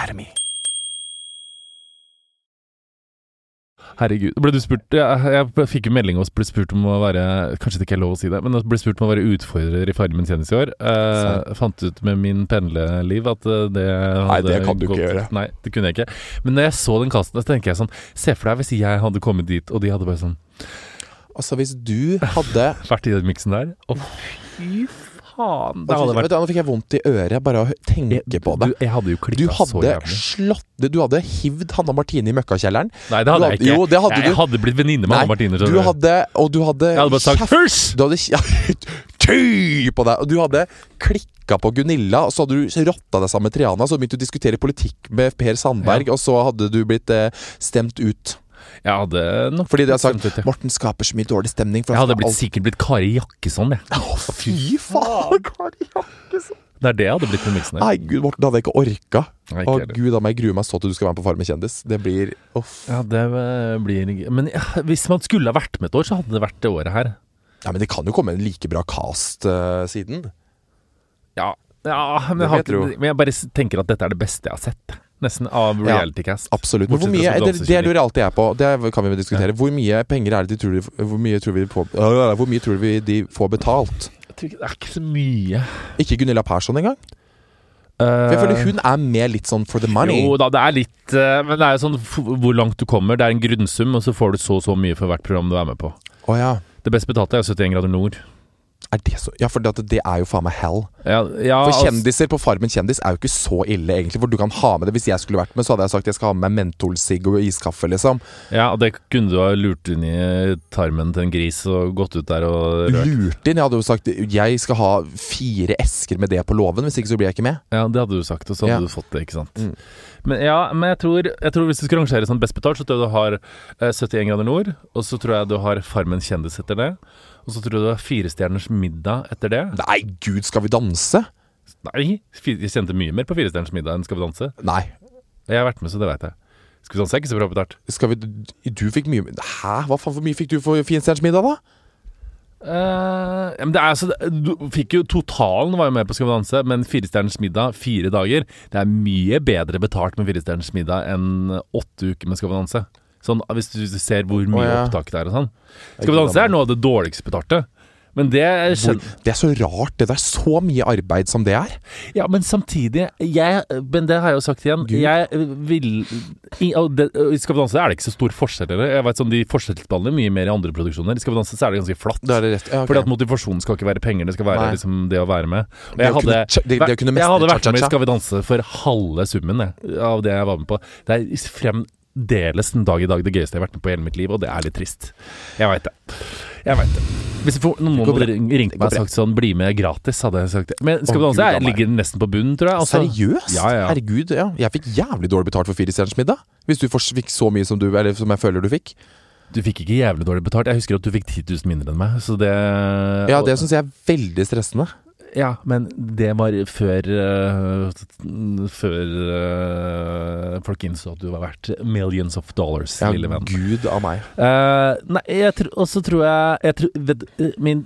B: Academy.
A: Herregud. Ble du spurt Jeg, jeg fikk jo melding og ble spurt om å være Kanskje det ikke er lov å si det, men jeg ble spurt om å være utfordrer i Farmen kjendis i år. Eh, fant ut med min pendleliv at eh, det hadde
B: det kan du ikke gjøre.
A: Nei, det kunne jeg ikke. Men når jeg så den casten, så tenker jeg sånn Se for deg hvis jeg hadde kommet dit, og de hadde bare sånn
B: Altså, hvis du hadde
A: vært i den miksen der. Å, fy faen! Det hadde vært
B: Nå fikk jeg vondt i øret bare av å tenke på det.
A: Du, jeg hadde jo
B: Du
A: klikka så jævlig.
B: slått Du hadde hivd Hanna Martine i møkkakjelleren.
A: Nei, det hadde
B: Du
A: jeg ikke.
B: jo, det hadde
A: jeg,
B: du.
A: jeg hadde blitt venninne med Hanna Martine.
B: du hadde Og du hadde
A: Jeg hadde bare sagt
B: kjeft- Du hadde ja, Ty på deg! Og du hadde klikka på Gunilla, og så hadde du rotta deg sammen med Triana, så begynte du å diskutere politikk med Per Sandberg, og så hadde du blitt eh, stemt ut.
A: Jeg hadde nok
B: Fordi de har sagt
A: ut, ja.
B: Morten skaper så mye dårlig stemning. For
A: Jeg hadde blitt,
B: alt-
A: sikkert blitt Kari Jakkesson, jeg.
B: Å, fy faen! Kari Jakkesson.
A: Det er det jeg hadde blitt premissen her.
B: Nei, gud, Morten, det hadde jeg ikke orka.
A: Nei, ikke å,
B: gud jeg meg, gruer meg så til du skal være med på Farmen kjendis. Det blir Uff.
A: Ja, det eh, blir Men ja, hvis man skulle ha vært med et år, så hadde det vært det året her.
B: Ja, men det kan jo komme en like bra cast uh, siden.
A: Ja, ja men, jeg har men jeg bare tenker at dette er det beste jeg har sett. Nesten av
B: Ja.
A: realitycast.
B: Absolutt. Hvor mye, det, det lurer jeg alltid jeg på. Det kan vi diskutere. Hvor mye penger er det de tror de, Hvor mye tror vi øh, Hvor mye tror vi de får betalt?
A: Jeg tror ikke- Det er ikke så mye.
B: Ikke Gunilla Persson engang? For jeg føler hun er med litt sånn for the money.
A: Jo da, det er litt eh, Men det er jo sånn hvor langt du kommer. Det er en grunnsum, og så får du så og så mye for hvert program du er med på.
B: Oh, ja.
A: Det best betalte er 71 grader nord.
B: Er det så Ja, for det, det er jo faen meg hell.
A: Ja, ja,
B: For
A: altså-
B: kjendiser på Farmen kjendis er jo ikke så ille, egentlig. For du kan ha med det. Hvis jeg skulle vært med, så hadde jeg sagt jeg skal ha med meg mentolsigg og iskaffe, liksom.
A: Ja, og det kunne du ha lurt inn i tarmen til en gris og gått ut der og rørt.
B: Lurt inn. Jeg hadde jo sagt jeg skal ha fire esker med det på låven, hvis ikke så blir jeg ikke med.
A: Ja, det hadde du sagt, og så hadde
B: Ja.
A: du fått det, ikke sant.
B: Mm.
A: Men ja, men jeg tror, jeg tror hvis du skal rangere sånn best betalt, så tror jeg du har eh, 71 grader nord, og så tror jeg du har Farmen kjendis etter det, og så tror du det har Firestjerners middag etter det.
B: Nei, gud, skal vi danse?
A: Nei, jeg kjente mye mer på Firestjerners middag enn Skal vi danse.
B: Nei.
A: Jeg har vært med, så det veit jeg. Skal vi danse er ikke så bra betalt.
B: Skal vi Du fikk mye Hæ? Hva faen, hvor mye fikk du for Firestjerners middag, da?
A: Uh, ja, men det er altså Du fikk jo Totalen var jo med på Skal vi danse, men Firestjerners middag fire dager Det er mye bedre betalt med Firestjerners middag enn åtte uker med Skal vi danse. Sånn, Hvis du ser hvor mye
B: oh, ja.
A: opptak det er og sånn. Skal vi danse er noe av det dårligste betalte. Men det
B: Hvor, det er så rart. Det er så mye arbeid som det er.
A: Ja, men samtidig jeg, Men det har jeg jo sagt igjen.
B: Gud.
A: Jeg vil i, det, I Skal vi danse er det ikke så stor forskjell. Eller? Jeg vet sånn, De forskjellsbehandler mye mer i andre produksjoner. I Skal vi danse så er det ganske flatt.
B: Er det rett. Ja, okay.
A: Fordi at motivasjonen skal ikke være penger, det skal være liksom det å være med. Og jeg hadde,
B: det- det kunne
A: jeg hadde vært med i. Skal vi danse for halve summen jeg, av det jeg var med på. Det er fremdeles den dag i dag det gøyeste jeg har vært med på i hele mitt liv, og det er litt trist. Jeg veit det. Jeg vet det. Hvis jeg får, noen hadde ringt meg og sagt sånn 'bli med gratis', hadde jeg sagt det. Men Skal vi danse
B: meg.
A: ligger nesten på bunnen, tror jeg. Altså,
B: Seriøst?
A: Ja, ja.
B: Herregud, ja. Jeg fikk jævlig dårlig betalt for Firestjerners middag. Hvis du fikk så mye som du Eller som jeg føler du fikk.
A: Du fikk ikke jævlig dårlig betalt. Jeg husker at du fikk 10 000 mindre enn meg. Så det
B: Ja, det syns jeg er veldig stressende.
A: Ja, men det var før uh, Før uh, folk innså at du var verdt millions of dollars,
B: Ja,
A: lille venn.
B: gud av meg.
A: Uh, nei, jeg tror, også tror jeg, jeg tror, vet, Min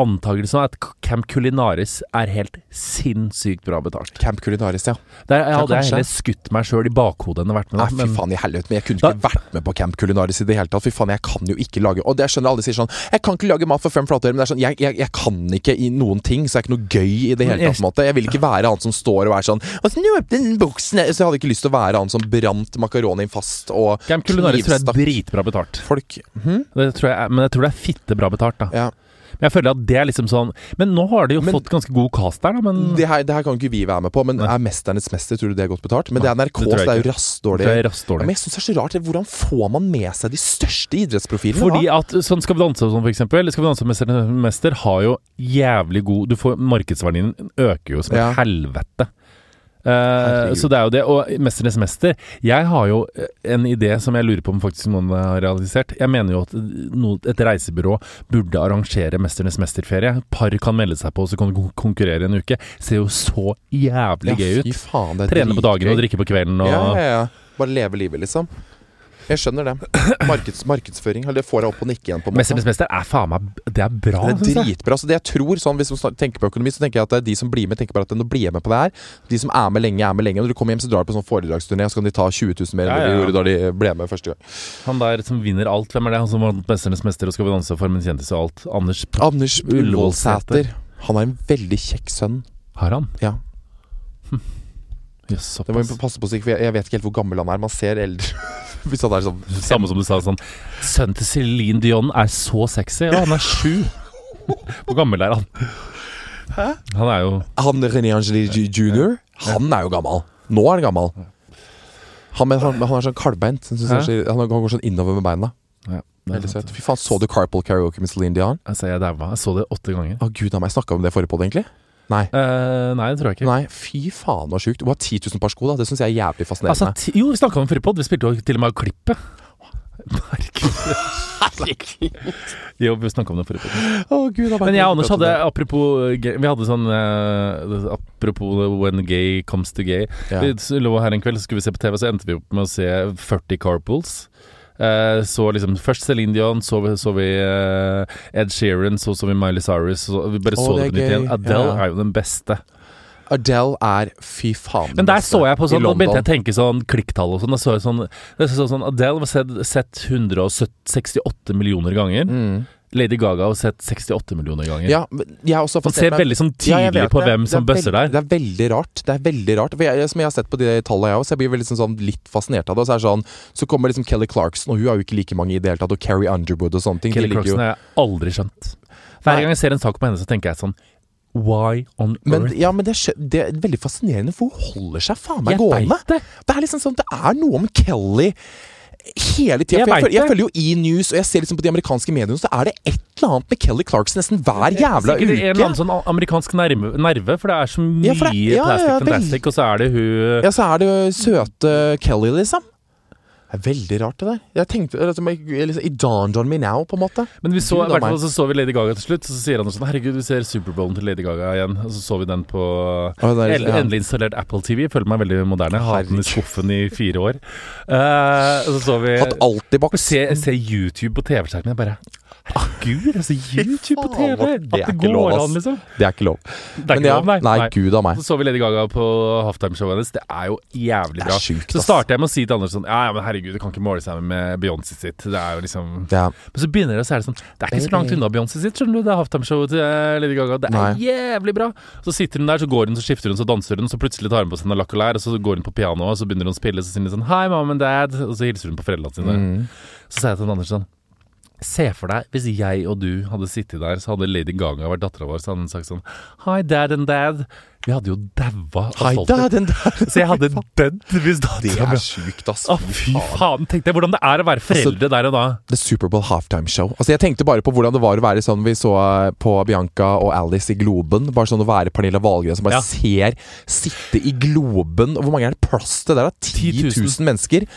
A: antakelse er at Camp Culinaris er helt sinnssykt bra betalt.
B: Camp Culinaris, ja.
A: Der jeg
B: Ja,
A: hadde jeg heller skutt meg sjøl i bakhodet enn å vært med.
B: Nei, fy faen i helvete, men jeg kunne ikke vært med på Camp Culinaris i det hele tatt. Fy faen, jeg kan jo ikke lage Og det jeg skjønner alle sier sånn Jeg kan ikke lage mat for fem flate men det er sånn jeg, jeg, jeg kan ikke i noen ting, så det er ikke noe gøy i det hele tatt. på en måte Jeg vil ikke være han som står og er sånn Åssen åpne den buksen Så jeg hadde ikke lyst til å være han som brant makaronien fast og
A: Camp Culinaris tror jeg er dritbra betalt.
B: folk. Hm?
A: Det tror jeg, men jeg tror det er fitte bra betalt, da.
B: Ja.
A: Men jeg føler at det er liksom sånn Men nå har de jo
B: Men-
A: fått ganske god cast der, da. Men
B: Det her, det her kan ikke vi være med på, men
A: Nei.
B: er 'Mesternes mester', tror du det er godt betalt? Men det er
A: Nei,
B: NRK,
A: det
B: så det er jo rassdårlig.
A: det er
B: dårlig. Ja,
A: dårlig.
B: men jeg synes det er så rart. Hvordan får man med seg de største idrettsprofilene?
A: Fordi
B: da?
A: at sånn Skal vi danse og sånn, for eksempel. Skal vi danse Mesternes mester har jo jævlig god Du får Markedsverdien øker jo som
B: Ja.
A: helvete. Eh,
B: Herregud.
A: så det er jo det. Og Mesternes mester Jeg har jo eh, en idé som jeg lurer på om faktisk noen har realisert. Jeg mener jo at noe, et reisebyrå burde arrangere Mesternes mesterferie. Par kan melde seg på, så kan du kon- konkurrere en uke. Ser jo så jævlig gøy ut.
B: faen,
A: Trene på dagen og drikke på kvelden og
B: Ja, ja, ja. Bare leve livet, liksom. Jeg skjønner det. Markeds, markedsføring. Eller det får deg opp og nikke igjen, på en måte.
A: Mesternes mester er faen meg Det er bra.
B: Det er dritbra. Så det jeg tror, sånn, Hvis man tenker på økonomi, så tenker jeg at det er de som blir med, tenker bare at nå blir jeg med på det her. De som er med lenge, er med lenge. Når du kommer hjem, så drar du på sånn foredragsturné, så kan de ta 20 000 mer enn
A: Ja,
B: ja, de
A: ja,
B: gjorde da de ble med første gang.
A: Han der som vinner alt, hvem er det? Han som vant Mesternes mester og Skal vi danse og min kjendis og alt. Anders
B: Anders.
A: Ullevålsæter.
B: Han er en veldig kjekk sønn.
A: Har han?
B: Ja.
A: Jøss,
B: Det må vi passe på, for jeg, vet ikke helt hvor gammel han er. Man ser eldre Hvis han er sånn
A: Samme som du sa sånn Sønnen til Céline Dion er så sexy. Ja, han er sju. Hvor gammel er han?
B: Hæ?
A: Han er jo
B: Han René Angeli jr., han er jo gammel. Nå er han gammel. Han, men han, han er sånn kalvbeint. Han, går sånn innover med beina.
A: ja.
B: Fy faen, så du Carpool Karaoke med Celine Dion?
A: Altså, jeg. Jeg så det åtte ganger.
B: Å gud, jeg snakka om det forrige podd, egentlig? Nei.
A: Uh, nei, det tror jeg ikke.
B: Nei, fy faen så sjukt. Du har 10 000 par sko, da. Det syns jeg er jævlig fascinerende.
A: Altså, ti, jo, vi snakka om forrige pod. Vi spilte jo til og med av klippet. Herregud. Jo, vi snakka om det forrige.
B: Å gud,
A: Men jeg og Anders hadde, apropos Vi hadde sånn uh, Apropos when gay comes to gay.
B: ja.
A: Vi lå her en kveld, så skulle vi se på TV, så endte vi opp med å se 40 Carpools. Eh, så liksom Først Celine Dion, så så vi eh, Ed Sheeran, så så vi Miley Cyrus. Så vi bare
B: oh,
A: så
B: det
A: på nytt igjen. Adele
B: Ja.
A: er jo den beste.
B: Adele er fy faen
A: Men der så jeg på sånn, nå begynte jeg å tenke sånn klikktall og sånn. Da så jeg sånn, så sånn Adele var sett, sett 168 millioner ganger.
B: Mm.
A: Lady Gaga har sett 68 millioner ganger.
B: Ja, jeg
A: Man ser veldig sånn
B: Ja,
A: tydelig
B: vet
A: på
B: det.
A: hvem
B: Det
A: som bøsser der.
B: Det er veldig rart. Det er veldig rart For jeg, Som jeg har sett på de tallene, jeg også, jeg blir veldig sånn, sånn litt fascinert av det. Og så, er sånn, så kommer liksom Kelly Clarkson, og hun har jo ikke like mange i det hele tatt, og Carrie Underwood og sånne ting.
A: Kelly Clarkson har jeg aldri skjønt. Hver gang jeg ser en sak på henne, så tenker jeg sånn Why on
B: Men,
A: earth?
B: ja, men det, er, det er veldig fascinerende, for hun holder seg faen meg
A: Jeg
B: gående.
A: det.
B: Det er liksom sånn, det er noe om Kelly hele tida.
A: Jeg
B: Jeg, følger- jeg følger jo E-News, og jeg ser liksom på de amerikanske mediene, så er det et eller annet med Kelly Clarkson nesten hver jævla uke
A: Sikkert en eller annen sånn amerikansk nerve, nerve for det er så mye
B: Ja, det- ja,
A: Plastic
B: ja,
A: Fantastic, og så er det hun
B: Ja, så er det søte Kelly, liksom. Det er veldig rart, det der. Jeg tenkte liksom, liksom, It dawned on me now, på en måte.
A: Men vi så,
B: Gud
A: i hvert fall så så vi Lady Gaga til slutt, så sier han sånn Herregud, vi ser Superbowlen til Lady Gaga igjen. Og så så vi den på
B: Å, der, er- ja.
A: endelig installert Apple TV. Jeg føler meg veldig moderne. Har hatt den i skuffen i fire år. Uh, og så så vi
B: Hatt alltid boks.
A: se, se YouTube på TV-skjermen. Jeg bare Herregud, altså YouTube på TV!
B: det
A: At det
B: ikke
A: går
B: lov,
A: an, liksom.
B: Det er ikke lov.
A: Det er ikke
B: ja,
A: lov, nei.
B: nei, gud av meg.
A: Så så vi Lady Gaga på halftimeshowet hennes. Det er jo jævlig bra.
B: sjukt,
A: så starter jeg med å si til Anders sånn Ja, ja, men herregud, det kan ikke måle seg med Beyoncé sitt. Det er jo liksom
B: Ja.
A: Men så begynner det, så er det sånn Det er ikke så langt unna Beyoncé sitt, skjønner du. Det er halftimeshowet til eh, Lady Gaga. Det er
B: Nei.
A: jævlig bra. Så sitter hun der, så går hun, så skifter hun, så danser hun, så plutselig tar hun på seg en lakk og lær, og så går hun på pianoet, og så begynner hun å spille, så sier hun sånn Hi, mom and dad. Og så hilser hun på foreldrene sine.
B: Mm.
A: Så sa jeg til Anders sånn Se for deg hvis jeg og du hadde sittet der, så hadde Lady Gaga vært dattera vår, så hadde hun sagt sånn Hi, dad and dad. Vi hadde jo daua av stolthet. Så jeg hadde dødd hvis
B: Det er sjukt, ass.
A: Å, fy faen. Tenk deg hvordan det er å være foreldre der og da.
B: The Superbowl halftime show. Altså Jeg tenkte bare på hvordan det var å være sånn vi så eh, på Bianca og Alice i Globen. Bare sånn å være Pernilla Wahlgren som bare
A: Ja.
B: ser sitte i Globen. Hvor mange er det plass til der? da? 10
A: 10 000.
B: 000 mennesker.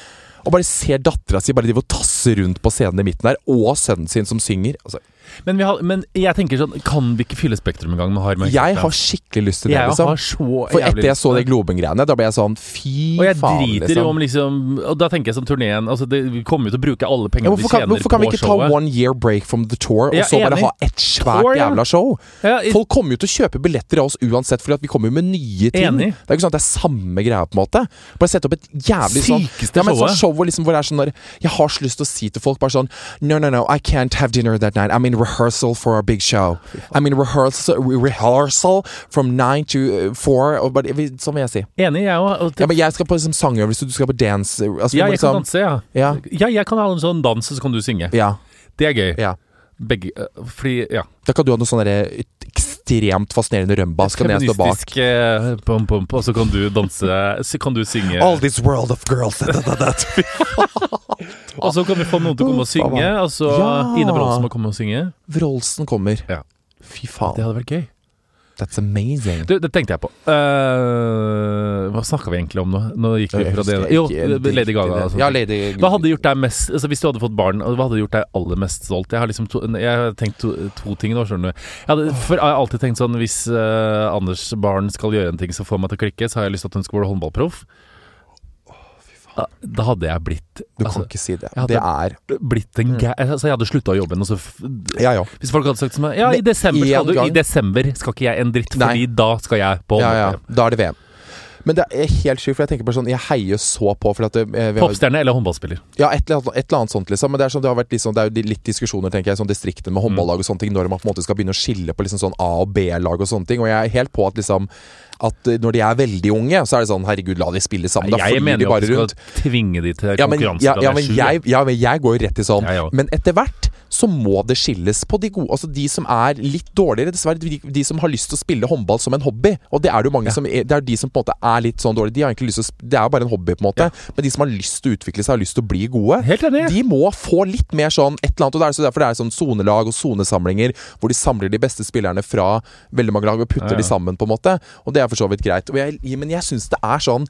B: Og bare ser dattera si bare drive og tasse rundt på scenen i midten der, og sønnen sin som synger. Altså,
A: Men, vi har, men jeg tenker sånn Kan vi ikke fylle Spektrum en gang med Harm
B: jeg har skikkelig lyst til det, liksom.
A: har så
B: For etter jeg så de Globen-greiene, da ble jeg sånn fy faen.
A: Og jeg
B: faen,
A: driter
B: liksom.
A: jo om liksom Og da tenker jeg sånn turneen altså det, Vi kommer jo til å bruke alle
B: ja,
A: vi
B: tjener kan,
A: showet.
B: hvorfor kan vi
A: ikke
B: ikke ta one year break from the tour, og
A: er
B: så bare
A: enig.
B: ha et svært
A: Tour, ja.
B: jævla show?
A: Ja, i-
B: Folk kommer jo til å kjøpe billetter av oss uansett, Fordi at vi kommer jo med nye ting.
A: Enig.
B: Det er ikke sånn at det er samme greia, på en måte. Bare sette opp et jævlig sånn
A: Sykeste
B: ja, men sånn
A: showet.
B: show hvor, liksom, hvor det er sånn der, Jeg har så lyst til å si til folk bare sånn No, no, no, I can't have dinner that night. I'm in rehearsal for our big show. I mean rehearsal, rehearsal from nine to uh, four. Og vi- sånn vil jeg si.
A: Enig, jeg òg.
B: Ja, men jeg skal på liksom, sangøvelse, du skal på dance. Altså,
A: Ja,
B: jeg
A: jeg kan
B: liksom,
A: danse, ja.
B: Ja.
A: Ja, jeg kan ha en sånn dans, så kan du synge.
B: Ja,
A: Det er gøy.
B: ja.
A: Begge øh, Fordi, ja.
B: Da kan du ha noe sånn derre ekstremt fascinerende rømba, så kan jeg stå bak.
A: Feministisk eh, pump, pump, og så kan du danse Så kan du synge.
B: All this world of girls da, da, da.
A: Og så kan vi få noen til å komme og synge. Og så
B: Ja.
A: Ine Wroldsen må komme og synge.
B: Wroldsen kommer.
A: Ja.
B: Fy faen.
A: Det hadde vært gøy.
B: That's amazing.
A: Du, det tenkte jeg på. Uh, hva snakka vi egentlig om nå? Nå gikk vi fra det Jo, Lady Gaga. Altså.
B: Ja, Lady
A: Hva hadde gjort deg mest altså Hvis du hadde fått barn, hva hadde gjort deg aller mest stolt? Jeg har liksom to, jeg har tenkt to, to ting nå, skjønner du. Jeg, hadde, for jeg har alltid tenkt sånn Hvis uh, Anders barn skal gjøre en ting som får meg til å klikke, så har jeg lyst til at hun skal være håndballproff. Da, da hadde jeg blitt
B: Du
A: altså,
B: kan ikke si det. Det er
A: blitt en gæ... Altså, jeg hadde slutta å jobbe. F
B: Ja, ja.
A: hvis folk hadde sagt til meg Ja, i desember, skal du, i desember skal ikke jeg en dritt,
B: Nei.
A: fordi da skal jeg på
B: ja, ja. Da er det VM. Men det er helt sjukt, for jeg tenker på sånn Jeg heier så på for det, eh,
A: Popstjerne eller håndballspiller?
B: Ja, et eller, annet, et eller annet sånt, liksom. Men det er, sånn, det har vært liksom, det er jo litt diskusjoner, tenker jeg, sånn distriktene med håndballag og sånne ting, når man på en måte skal begynne å skille på liksom sånn A- og B-lag og sånne ting. Og jeg er helt på at liksom at eh, når de er veldig unge, så er det sånn Herregud, la de spille sammen. Da
A: jeg
B: flyr
A: mener
B: de
A: jo at
B: bare
A: du
B: rundt.
A: skal tvinge de til
B: Ja, men,
A: konkurranse.
B: ja, ja, men jeg, ja, men jeg går rett i sånn.
A: Jeg.
B: Men etter hvert så må det skilles på de gode Altså de som er litt dårligere, dessverre. De, de som har lyst til å spille håndball som en hobby. Og det er det jo mange
A: Ja.
B: som er, Det er de som på en måte er litt sånn dårlige. De har egentlig lyst til Det er jo bare en hobby, på en måte. Men de som har lyst til å utvikle seg, har lyst til å bli gode.
A: Helt enig.
B: De må få litt mer sånn et eller annet. Og det er så derfor det er sånn sonelag og sonesamlinger hvor de samler de beste spillerne fra veldig mange lag og putter
A: Ja, ja.
B: de sammen, på en måte. Og det er for så vidt greit. Og jeg, men jeg syns det er sånn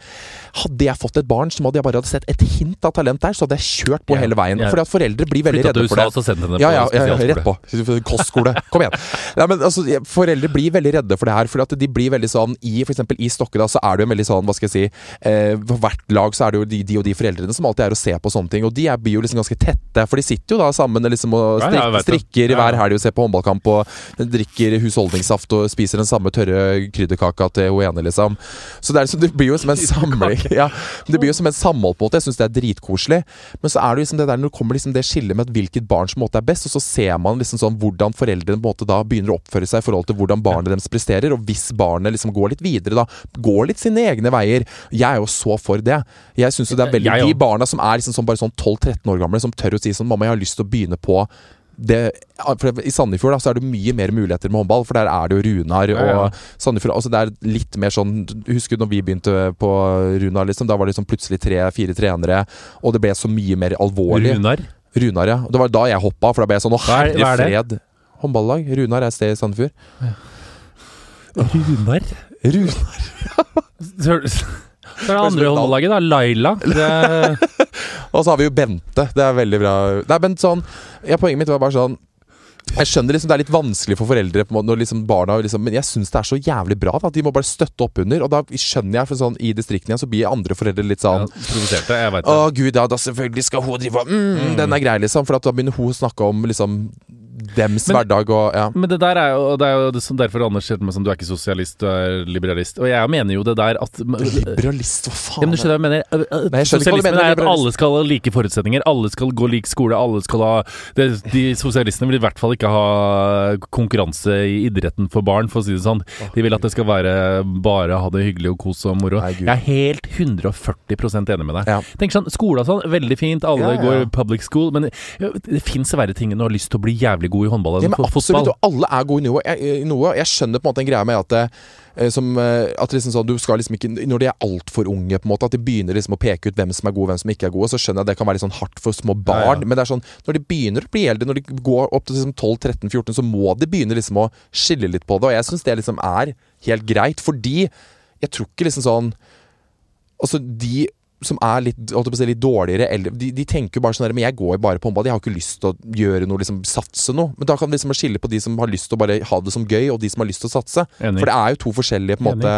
B: Hadde jeg fått et barn som hadde jeg bare hadde sett et hint av talent der, så hadde jeg kjørt på
A: Ja,
B: hele veien.
A: ja.
B: Fordi at foreldre blir veldig redde for
A: USA
B: det.
A: og henne
B: Ja,
A: på
B: ja, ja, ja, rett på. Kostskole. Kom igjen. Nei, men altså, Foreldre blir veldig redde for det her. Fordi at de blir veldig sånn I for eksempel i Stokke da, så er det jo en veldig sånn, hva skal jeg si eh, For hvert lag så er det jo de, de og de foreldrene som alltid er å se på sånne ting. Og de er, blir jo liksom ganske tette, for de sitter jo da sammen liksom, og strik, strikker hver helg og ser på håndballkamp og drikker husholdningssaft og spiser den samme tørre krydderkaka til hun ene, liksom. Så det, er, så det blir jo som en samling. Ja, det blir jo som en samhold, på en måte. Jeg syns det er dritkoselig. Men så er det liksom det der når det kommer liksom det skillet med at hvilket barn som på måte er best, og så ser man liksom sånn hvordan foreldrene på en måte da begynner å oppføre seg i forhold til hvordan barnet deres presterer, og hvis barnet liksom går litt videre, da, går litt sine egne veier. Jeg er jo så for det. Jeg syns det er veldig De barna som er liksom sånn bare sånn 12-13 år gamle, som tør å si sånn 'Mamma, jeg har lyst til å begynne på det, I Sandefjord da, så er det mye mer muligheter med håndball, for der er det jo Runar.
A: Ja, ja.
B: Og Sandefjord, altså det er litt mer sånn Husker du når vi begynte på Runar, liksom? Da var det liksom plutselig tre-fire trenere, og det ble så mye mer alvorlig.
A: Runar.
B: Runar, ja. Det var da jeg hoppa, for da ble jeg sånn Å,
A: er-
B: herre
A: er
B: fred. Håndballag. Runar er et sted i Sandefjord.
A: Runar?
B: Runar.
A: Så, så er det andre håndballaget, da. Laila. Det,
B: Og så har vi jo Bente. Det er veldig bra. Nei, men sånn ja, Poenget mitt var bare sånn jeg skjønner liksom Det er litt vanskelig for foreldre på en måte, når liksom barna liksom, Men jeg syns det er så jævlig bra da, de må bare støtte opp under. Og da skjønner jeg, for sånn i distriktene så blir andre foreldre litt
A: ja,
B: sånn
A: provoserte, jeg veit
B: Å gud, ja, da selvfølgelig skal hun drive og mm, Den er grei, liksom. For da begynner hun å snakke om liksom dems
A: Men-
B: hverdag og ja.
A: Men det der er jo, det er jo det som derfor Anders sier meg sånn Du er ikke sosialist, du er liberalist. Og jeg mener jo det der at
B: Liberalist, hva
A: Ja,
B: faen?
A: men du skjønner hva jeg mener?
B: Nei, jeg
A: Sosialismen
B: mener,
A: er at alle skal ha like forutsetninger. Alle skal gå lik skole. Alle skal ha det, De sosialistene vil i hvert fall ikke ha konkurranse i idretten for barn, for å si det sånn. De vil at det skal være bare ha det hyggelig og kos og moro.
B: Nei,
A: Jeg er helt 140 enig med deg.
B: Ja.
A: Tenk sånn, Skole og sånn, veldig fint. Alle
B: Ja, ja.
A: går public school. Men det, det fins verre ting enn å ha lyst til å bli jævlig god i håndball
B: Ja,
A: enn
B: men
A: fo-
B: absolutt, og alle er gode i noe. Jeg, i noe. jeg skjønner på en måte en greie med at det, eh, som, eh, at liksom sånn, du skal liksom ikke Når de er altfor unge, på en måte at de begynner liksom å peke ut hvem som er gode og hvem som ikke er gode, så skjønner jeg at det kan være litt sånn hardt for små barn.
A: Ja, ja.
B: Men det er sånn, når de begynner å bli eldre, når de går opp til liksom 12-13-14, så må de begynne liksom å skille litt på det. Og jeg syns det liksom er helt greit, fordi jeg tror ikke liksom sånn Altså, de som er litt, si, litt dårligere eller, de, de tenker jo bare sånn der, Men jeg går bare på håndball, jeg har ikke lyst til å gjøre noe, liksom satse noe. Men da kan vi liksom skille på de som har lyst til å bare ha det som gøy, og de som har lyst til å satse.
A: Enig.
B: For det er jo to forskjellige på en måte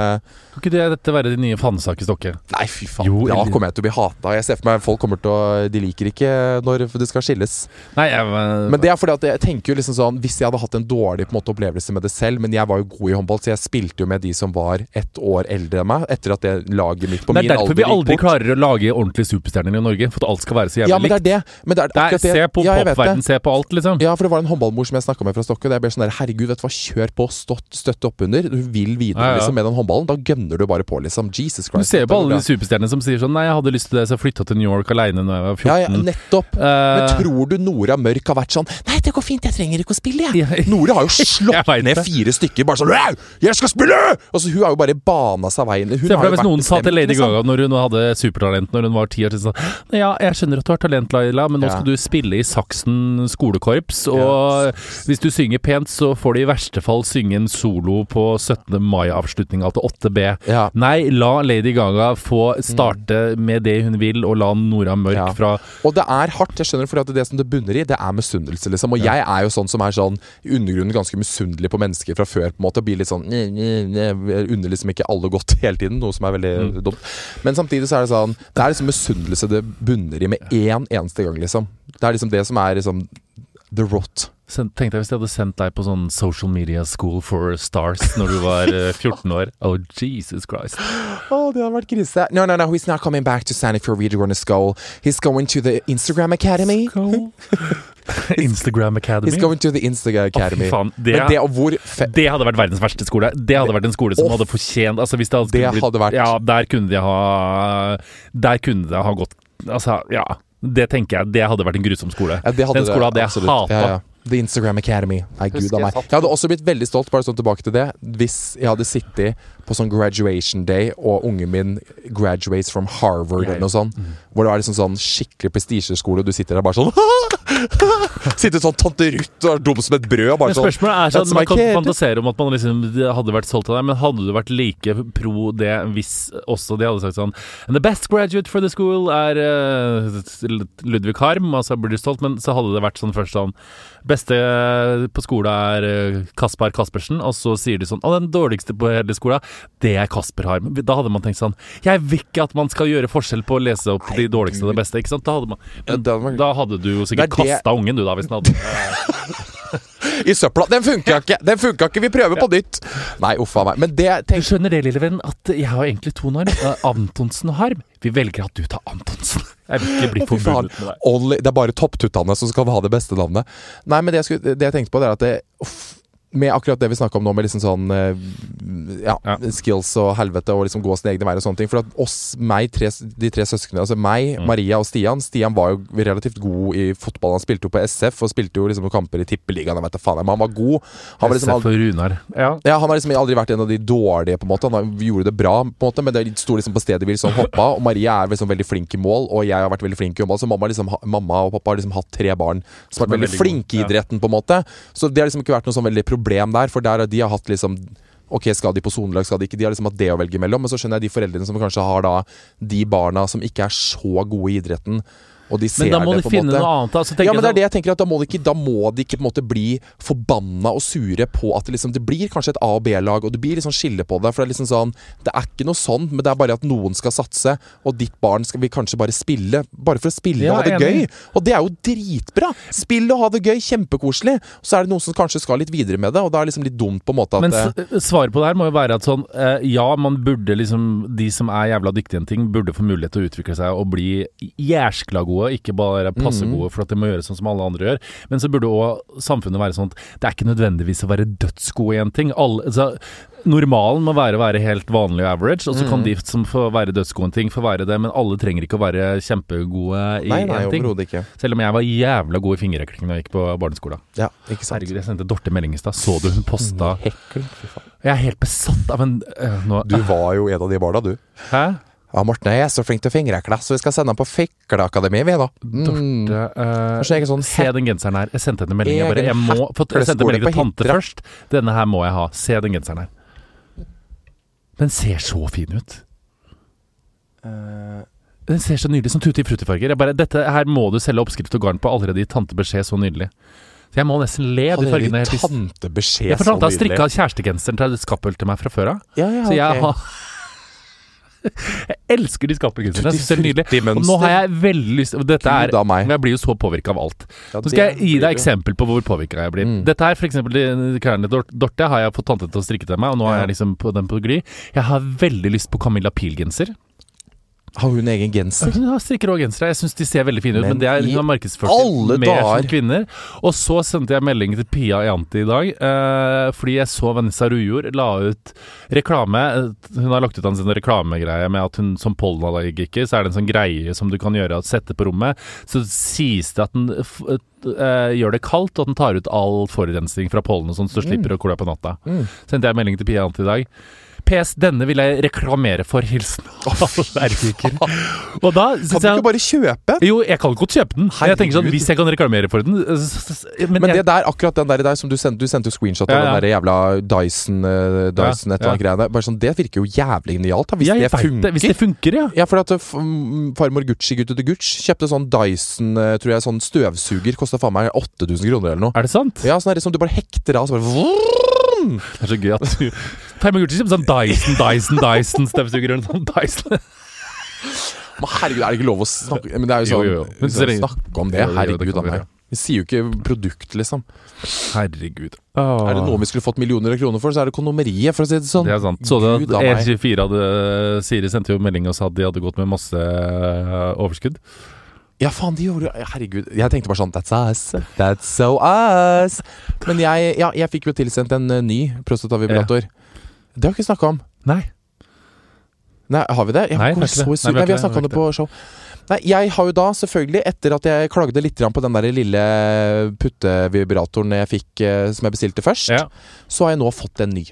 A: Kan ikke det, dette være de nye fanesak i Stokke?
B: Nei, fy faen.
A: Jo,
B: da kommer jeg til å bli hata. Jeg ser for meg folk kommer til å De liker ikke når det skal skilles.
A: Nei, jeg
B: Men det er fordi at jeg tenker jo liksom sånn Hvis jeg hadde hatt en dårlig på en måte opplevelse med det selv, men jeg var jo god i håndball, så jeg spilte jo med de som var ett år eldre enn meg, etter at det laget mitt på min
A: er
B: alder gikk bort.
A: Lage ordentlige superstjerner i Norge. For at alt skal være så jævlig
B: Ja, men det er
A: likt.
B: det. Men det er
A: Det
B: akkurat det.
A: se på
B: ja,
A: popverden, se på alt, liksom.
B: Ja, for det var en håndballmor som jeg snakka med fra Stokke. Det jeg ble sånn der, Herregud, vet du hva, kjør på, støtt, støtte opp under. Du vil videre
A: Ja, ja.
B: liksom med den håndballen. Da gønner du bare på, liksom. Jesus Christ.
A: Du ser jo på alle de superstjernene som sier sånn Nei, jeg hadde lyst til det, så jeg flytta til New York aleine da jeg var
B: 14. Ja, ja,
A: 14.
B: nettopp. Men
A: Eh,
B: tror du Nora Mørk har vært sånn Nei, det går fint, jeg trenger ikke å spille, jeg. Nora har jo slått ned fire stykker, bare sånn «Au, Jeg skal spille! Og så Hun har jo bare bana seg veien. Hun
A: Se for deg hvis noen sa til Lady
B: liksom.
A: Gaga når hun hadde supertalent når hun var ti år sånn Ja, jeg skjønner at du har talent, Laila, men nå skal du spille i Saksen skolekorps, og hvis du synger pent, så får du i verste fall synge en solo på 17. mai-avslutninga til 8B.
B: Ja.
A: Nei, la Lady Gaga få starte med det hun vil, og la Nora Mørk fra
B: Og det er hardt, jeg skjønner, for det, det som det bunner i, det er misunnelse, liksom. Og jeg er jo sånn som er sånn i undergrunnen ganske misunnelig på mennesker fra før, på en måte. Og blir litt sånn unner liksom ikke alle godt hele tiden, noe som er veldig dumt. Men samtidig så er det sånn Det er liksom misunnelse det bunner i med én eneste gang, liksom. Det er liksom det som er liksom the rot.
A: Tenk deg hvis de hadde sendt deg på sånn social media school for stars når du var eh, 14 år. Oh, Jesus Christ.
B: Oh, det hadde vært krise. No, no, no, he's not coming back to Sandefjord Videregående School. He's going to the Instagram Academy.
A: Instagram Academy.
B: He's going to the Instagram Academy.
A: Faen. Det,
B: det hvor
A: det hadde vært verdens verste skole. Det hadde vært en skole som
B: oh,
A: hadde fortjent altså hvis det hadde,
B: det
A: blitt-
B: hadde vært-
A: Ja, der kunne de ha Der kunne det ha gått Altså, ja. Det tenker jeg. Det hadde vært en grusom skole.
B: Ja, det hadde
A: Den skolen hadde jeg
B: absolutt.
A: hata.
B: Ja, ja. The Instagram Academy. Nei, gud
A: jeg
B: meg. Jeg hadde også blitt veldig stolt, bare sånn tilbake til det, hvis jeg hadde sittet på sånn graduation day, og ungen min graduates from Harvard eller noe sånt, hvor det var liksom sånn skikkelig prestisjeskole, og du sitter der bare sånn Sitter sånn tante Ruth og er dum som et brød, bare
A: Men
B: sånn
A: spørsmålet er sånn Man kan fantasere om at man liksom hadde vært solgt av deg, men hadde du vært like pro det hvis også de hadde sagt sånn And the best graduate for the school er uh, Ludvig Harm, altså blir du stolt, men så hadde det vært sånn først sånn Beste på skolen er eh, Kaspar Kaspersen, og så sier de sånn Å, den dårligste på hele skolen, det er Kasper Harm. Da hadde man tenkt sånn Jeg vil ikke at man skal gjøre forskjell på å lese opp de dårligste og det beste, ikke sant? Da hadde man
B: men,
A: Da hadde du jo sikkert
B: Det
A: kasta ungen, du, da, hvis den hadde
B: I søpla. Den funka ikke! Den funka ikke, vi prøver på nytt! Nei, uff a meg. Men det
A: Du skjønner det, lille venn, at jeg har egentlig to navn. Eh, Antonsen og Harm. Vi velger at du tar Antonsen. Jeg vil ikke bli forbundet med deg.
B: Only, det er bare topptuttene som skal ha det beste navnet. Nei, men det jeg, skulle, det jeg tenkte på, det er at det, uff, med akkurat det vi snakka om nå, med liksom sånn eh, ja,
A: Ja.
B: skills og helvete og liksom gå sine egne veier og sånne ting. For at oss, meg, tre, de tre søsknene, altså meg,
A: Mm.
B: Maria og Stian Stian var jo relativt god i fotball. Han spilte jo på SF og spilte jo liksom kamper i Tippeligaen. Jeg vet da faen, men han var god. Han var liksom
A: SF og Runar. Ja.
B: ja, Han har liksom aldri vært en av de dårlige, på en måte. Han gjorde det bra, på en måte men det sto liksom på stedet hvil, sånn hoppa. Og Maria er liksom veldig flink i mål, og jeg har vært veldig flink i håndball. Så mamma, liksom, mamma og pappa har liksom hatt tre barn som har vært
A: er
B: veldig
A: veldig
B: flinke i idretten, på en måte. Så det har liksom ikke vært noe sånn veldig problem der, for der de har hatt liksom Ok, skal de på sonelag, skal de ikke? De har liksom hatt det å velge mellom. Men så skjønner jeg de foreldrene som kanskje har da de barna som ikke er så gode i idretten, og de ser
A: Men da må
B: det
A: de
B: på en
A: finne
B: måte.
A: noe annet. Altså,
B: Ja, men det er det jeg tenker at Da må de ikke, da må de ikke på en måte bli forbanna og sure på at det liksom Det blir kanskje et A- og B-lag, og det blir liksom skille på det. For det er liksom sånn Det er ikke noe sånn, men det er bare at noen skal satse, og ditt barn skal vi kanskje bare spille. Bare for å spille og ha det gøy. Og det er jo dritbra! Spill og ha det gøy. Kjempekoselig. Så er det noen som kanskje skal litt videre med det, og da er det liksom litt dumt på en måte at
A: Men
B: eh,
A: svaret på det her må jo være at sånn eh, Ja, man burde liksom De som er jævla dyktige i en ting, burde få mulighet til å utvikle seg og bli jæskla gode, ikke bare passe
B: Mhm.
A: gode for at de må gjøre sånn som alle andre gjør. Men så burde òg samfunnet være sånn at det er ikke nødvendigvis å være dødsgod i en ting. Alle, altså, normalen må være å være helt vanlig og average, og så
B: Mhm.
A: kan de som får være dødsgode i en ting, få være det. Men alle trenger ikke å være kjempegode i
B: Nei, nei,
A: en ting.
B: ikke.
A: Selv om jeg var jævla god i fingerrekling da jeg gikk på barneskolen.
B: Ja, ikke sant.
A: Herregud, jeg sendte Dorte melding i stad. Så du hun posta
B: Hekkel, fy faen.
A: Jeg er helt besatt av en øh, nå,
B: Du var jo en av de barna, du.
A: Hæ?
B: Ja, Morten jeg er så flink til å fingrekle, så vi skal sende ham på Fikleakademiet, vi, nå. Mm.
A: Dorte
B: er sånn
A: Se den genseren her. Jeg sendte henne melding. Jeg, bare, jeg, må, for, jeg sendte melding til tante
B: Hitra.
A: først. Denne her må jeg ha. Se den genseren her. Den ser så fin ut. Den ser så nydelig som Tutti Frutti-farger. Dette her må du selge oppskrift og garn på allerede i tante beskjed så nydelig. Så jeg må nesten le. De fargene Tante beskjed så
B: nydelig.
A: Jeg fortalte at jeg strikka kjærestegenseren til Skappel til meg fra før av.
B: Ja, ja,
A: Så jeg har Jeg elsker de. Jeg synes det er nydelig. Og nå har jeg veldig lyst Dette er. Jeg blir jo så påvirka av alt. Nå skal jeg gi deg eksempel på hvor påvirka jeg blir.
B: Mm.
A: Dette her, eksempel klærne til Dorte, har jeg fått tante til å strikke til meg, og nå er jeg liksom på den på glid. Jeg har veldig lyst på Camilla Pil-genser.
B: Har hun egen genser?
A: Hun har strikker og gensere. Jeg syns de ser veldig fine ut, men,
B: Men
A: det er hun har markedsført
B: dager.
A: som kvinner. Og så sendte jeg melding til Pia Janti i dag, eh, fordi jeg så Vanessa Rujord la ut reklame. Hun har lagt ut en sånn reklamegreie med at hun som pollenallergiker, så er det en sånn greie som du kan gjøre, at sette på rommet. Så sies det at den eh, gjør det kaldt, og at den tar ut all forurensning fra pollen og sånn, så du slipper å klø på natta.
B: Mm.
A: Sendte jeg melding til Pia Janti i dag. PS, denne vil jeg reklamere for. Hilsen allergiker. Og da
B: Kan du ikke bare kjøpe?
A: jo, jeg kan godt kjøpe den. Jeg tenker sånn, Hvis jeg kan reklamere for den Men,
B: Men
A: jeg,
B: det der, akkurat den der, der som du sendte Du sendte jo screenshot av
A: Ja, ja.
B: den der jævla Dyson, eh, Dyson et eller annet greiene. Bare sånn, Det virker jo jævlig genialt, da, hvis
A: jeg
B: det funker.
A: det. Hvis det funker, ja.
B: Ja, for at mm, farmor Gucci, gutte til Gucci, kjøpte sånn Dyson, eh, tror jeg, sånn støvsuger. Kosta faen meg 8000 kroner eller noe.
A: Er det sant?
B: Ja, sånn er det som du bare hekter av, så bare
A: Det er så gøy at du Fermi Gucci kjøpte sånn Dyson, Dyson, Dyson-støvsuger eller sånn Dyson.
B: Men herregud, er det ikke lov å snakke Men det er jo
A: Jo,
B: sånn
A: jo, jo. Men så
B: så Snakke om det.
A: Jo, jo, det
B: Herregud av
A: vi ja.
B: Vi sier jo ikke produkt, liksom.
A: Herregud.
B: Er det noe vi skulle fått millioner av kroner for, så er det kondomeriet, for å si det sånn.
A: Det er sant. Så du at. E24 hadde Siri sendte jo melding og sa at de hadde gått med masse øh, overskudd.
B: Ja, faen, de gjorde jo Herregud. Jeg tenkte bare sånn That's us. That's so us. Men jeg, ja, jeg fikk jo tilsendt en uh, ny prostatavibrator. Det har vi ikke snakka om.
A: Nei.
B: Nei, har vi det? Jeg
A: Nei, vi har ikke
B: så
A: det. Nei, vi
B: Nei, vi har snakka om
A: det.
B: det på show. Nei, jeg har jo da selvfølgelig, etter at jeg klagde litt på den der lille puttevibratoren jeg fikk eh, som jeg bestilte først,
A: Ja.
B: så har jeg nå fått en ny.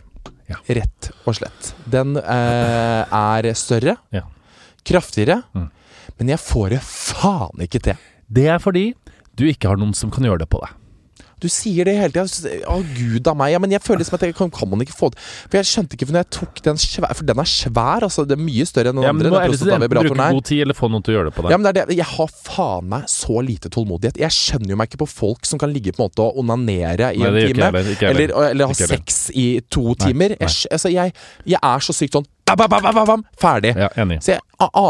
A: Ja.
B: Rett og slett. Den eh, er større,
A: Ja.
B: kraftigere,
A: Mm.
B: Men jeg får det faen ikke til.
A: Det er fordi du ikke har noen som kan gjøre det på deg.
B: Du sier det hele tida. Å, gud a meg. Ja, men jeg føler liksom at jeg kan, kan man ikke få det For jeg skjønte ikke for når jeg tok den svær For den er svær, altså. Det er mye større enn den
A: Ja, men
B: andre.
A: du må enten bruke god tid eller få noen til å gjøre det på deg.
B: Ja, men det er det. Jeg har faen meg så lite tålmodighet. Jeg skjønner jo meg ikke på folk som kan ligge på en måte og onanere i
A: Nei,
B: en time.
A: jeg
B: eller, eller ha sex i to timer.
A: nei.
B: Jeg, altså, jeg, jeg er så sykt sånn bam, bam, bam, Ferdig.
A: Ja.
B: Så jeg,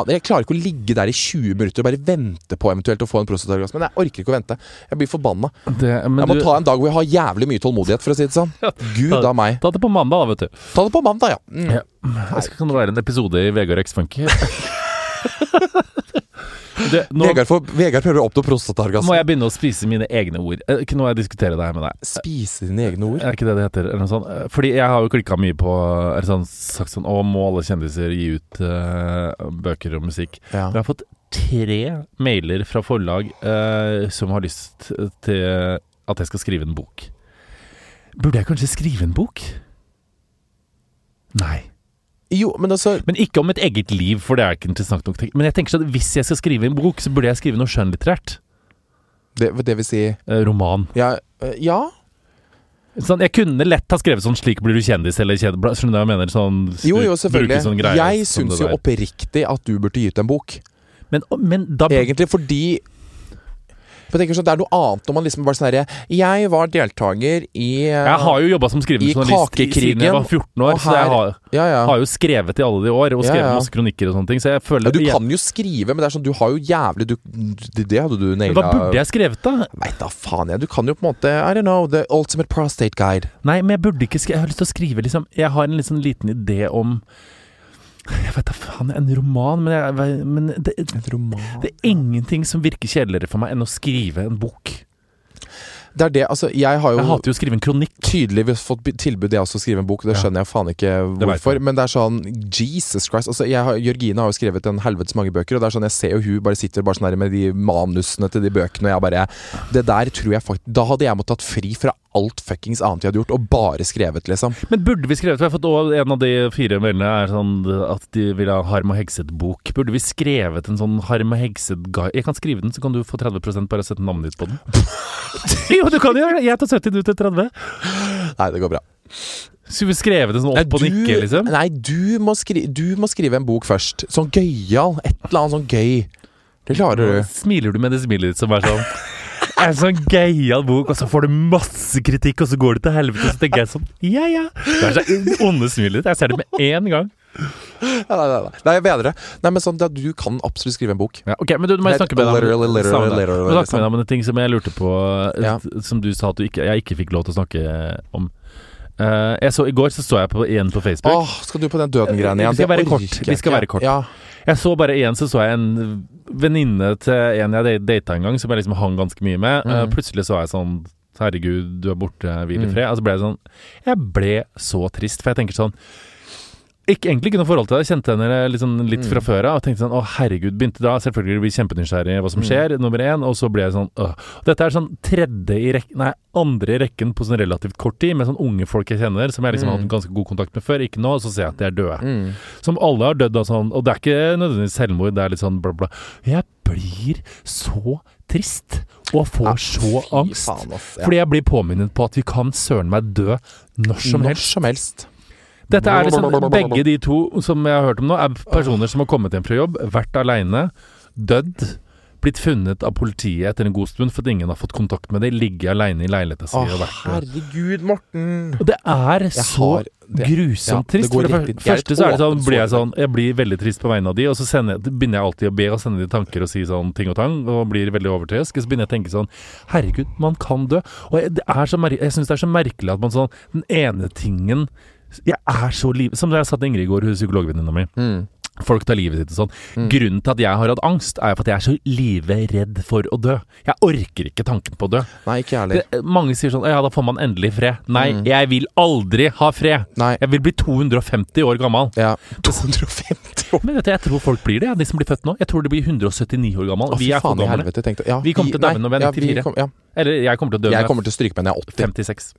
B: jeg klarer ikke å ligge der i 20 minutter og bare vente på eventuelt å få en prostataorgasme. Men jeg orker ikke å vente. Jeg blir forbanna.
A: Det, men
B: Jeg må
A: du,
B: ta en dag hvor jeg har jævlig mye tålmodighet, for å si det sånn. Gud
A: ta-
B: a meg.
A: ta det på mandag, da, vet du.
B: Ta det på mandag, ja. Mm.
A: Ja. Skal kan det være en episode i Vegard X Funky. Det, nå
B: Vegard, får, Vegard prøver å oppnå prostataorgasme.
A: må jeg begynne å spise mine egne ord. Eh, Ikke noe jeg diskuterer det her med deg.
B: Spise dine egne ord?
A: Er ikke det det heter? Eller noe sånt? Eh, Fordi jeg har jo klikka mye på eller sånn, sagt sånn Å, må alle kjendiser gi ut uh, bøker og musikk?
B: Ja.
A: Men jeg har fått tre mailer fra forlag uh, som har lyst til at jeg skal skrive en bok. Burde jeg kanskje skrive en bok? Nei.
B: Jo, men altså
A: Men ikke om et eget liv, for det er ikke interessant nok. Men jeg tenker sånn at hvis jeg skal skrive en bok, så burde jeg skrive noe skjønnlitterært.
B: Det, det vil si
A: Eh, roman.
B: Ja. øh, ja.
A: Sånn, jeg kunne lett ha skrevet sånn 'slik blir du kjendis', eller kjendis, Skjønner du hva jeg mener? Sånn,
B: Jo, jo, selvfølgelig.
A: sånn greier
B: jeg syns jo oppriktig at du burde gitt en bok.
A: Men, men da
B: Egentlig fordi For jeg tenker sånn, Det er noe annet når man liksom bare sånn herre Jeg var deltaker i øh,
A: Jeg har jo jobba som skrivende journalist siden jeg var 14 år,
B: her,
A: så jeg har,
B: Ja, ja.
A: har jo skrevet i alle de år, og skrevet
B: ja.
A: masse kronikker og sånne ting, så jeg føler
B: du
A: jeg-
B: kan jo skrive, men det er sånn, du har jo jævlig du, Det, det hadde du naila.
A: Hva burde jeg skrevet, da?
B: Veit da faen jeg. Du kan jo på en måte I don't know. The Ultimate Prostate Guide.
A: Nei, men jeg burde ikke skrive Jeg har lyst til å skrive liksom Jeg har en liksom liten idé om Jeg vet da faen, en roman, men, jeg, men det,
B: Et roman
A: det er ingenting som virker kjedeligere for meg enn å skrive en bok.
B: Det er det, altså Jeg har jo
A: Jeg hater jo å skrive en kronikk.
B: tydeligvis fått tilbud jeg også å skrive en bok. Det skjønner jeg faen ikke hvorfor.
A: Det
B: Men det er sånn Jesus Christ. Altså, har, Jørgine har jo skrevet en helvetes mange bøker, og det er sånn jeg ser jo hun bare sitter bare sånn her med de manusene til de bøkene, og jeg bare Det der tror jeg faktisk Da hadde jeg måttet tatt fri fra alt fuckings annet de hadde gjort, og bare skrevet, liksom.
A: Men burde vi skrevet jeg har fått En av de fire meldene er sånn at de vil ha Harm og Hegseth-bok. Burde vi skrevet en sånn Harm og Hegseth-guide? Jeg kan skrive den, så kan du få 30% bare sette navnet ditt på den. jo, du kan gjøre det! Jeg tar 70, du tar 30.
B: Nei, det går bra.
A: Skulle vi skrevet det sånn opp og nikke, liksom?
B: nei du, må skri, du må skrive en bok først. Sånn gøyal. Et eller annet sånn gøy. Det klarer du.
A: Smiler du med det smilet ditt som er sånn En sånn gøyal bok, og så får du masse kritikk, og så går det til helvete, og så tenker jeg sånn Ja, ja. Det er så onde smilet ditt. Jeg ser det med én gang.
B: Nei, nei, nei. nei, mener. Nei, men sånn, Du kan absolutt skrive en bok.
A: Ja, ok, men du, du må snakke med deg om
B: liksom.
A: om en ting som jeg lurte på, eh,
B: Ja.
A: som du sa at du ikke, jeg ikke fikk lov til å snakke om. Eh, jeg så, I går så, så jeg på, igjen på Facebook.
B: Åh, skal du på den døden-greien igjen?
A: Vi skal være kort. Vi skal være kort.
B: Ja.
A: Jeg så bare igjen så så jeg en venninne til en jeg data en gang, som jeg liksom hang ganske mye med. Mm.
B: Uh,
A: plutselig så jeg sånn Herregud, du er borte, hvil i
B: Mm.
A: fred. Og så ble jeg sånn Jeg ble så trist, for jeg tenker sånn ikke, egentlig ikke noe forhold til det. Jeg kjente henne litt fra
B: Mm.
A: før av og tenkte sånn Å, herregud. Begynte da selvfølgelig å bli kjempenysgjerrig hva som
B: Mm.
A: skjer, nummer én. Og så ble jeg sånn Åh. Dette er sånn tredje i rekken Nei, andre i rekken på sånn relativt kort tid, med sånn unge folk jeg kjenner, som jeg liksom har
B: Mm.
A: hatt ganske god kontakt med før. Ikke nå, og så ser jeg at de er døde.
B: Mm.
A: Som alle har dødd av sånn Og det er ikke nødvendigvis selvmord, det er litt sånn bla, bla. Jeg blir så trist og får
B: Ja,
A: så angst.
B: faen, ass. Ja.
A: Fordi jeg blir påminnet på at vi kan søren meg dø når som
B: Når
A: helst.
B: som helst.
A: Dette er liksom Begge de to som jeg har hørt om nå, er personer som har kommet hjem fra jobb, vært aleine, dødd, blitt funnet av politiet etter en god stund fordi ingen har fått kontakt med dem, ligget aleine i leiligheta si
B: Å, herregud, Morten.
A: Og det er
B: Jeg
A: så
B: har det.
A: grusomt
B: Ja,
A: trist. For det første så er det sånn, blir jeg sånn Jeg blir veldig trist på vegne av de, og så sender, begynner jeg alltid å be og sende de tanker og si sånn ting og tang, og blir veldig overtøysk. Så begynner jeg å tenke sånn Herregud, man kan dø. Og jeg, det er så jeg syns det er så merkelig at man sånn Den ene tingen Jeg er så liv... Som da jeg sa til Ingrid i går, psykologvenninna mi.
B: Mm.
A: Folk tar livet sitt og sånn.
B: Mm.
A: Grunnen til at jeg har hatt angst, er at jeg er så livredd for å dø. Jeg orker ikke tanken på å dø.
B: Nei, ikke heller.
A: Det, mange sier sånn Ja, da får man endelig fred. Nei,
B: Mm.
A: jeg vil aldri ha fred.
B: Nei.
A: Jeg vil bli 250 år gammel.
B: Ja. 250 år.
A: Men vet du, jeg tror folk blir det, ja, de som blir født nå. Jeg tror de blir 179 år gammel.
B: Å,
A: vi er for gamle.
B: helvete, tenkte. Ja,
A: Vi kommer til å
B: nei,
A: når vi er
B: ja,
A: 94.
B: kom- ja.
A: Eller jeg kommer til å dø
B: Jeg
A: når jeg
B: kommer til å stryke meg når jeg er 80.
A: 56.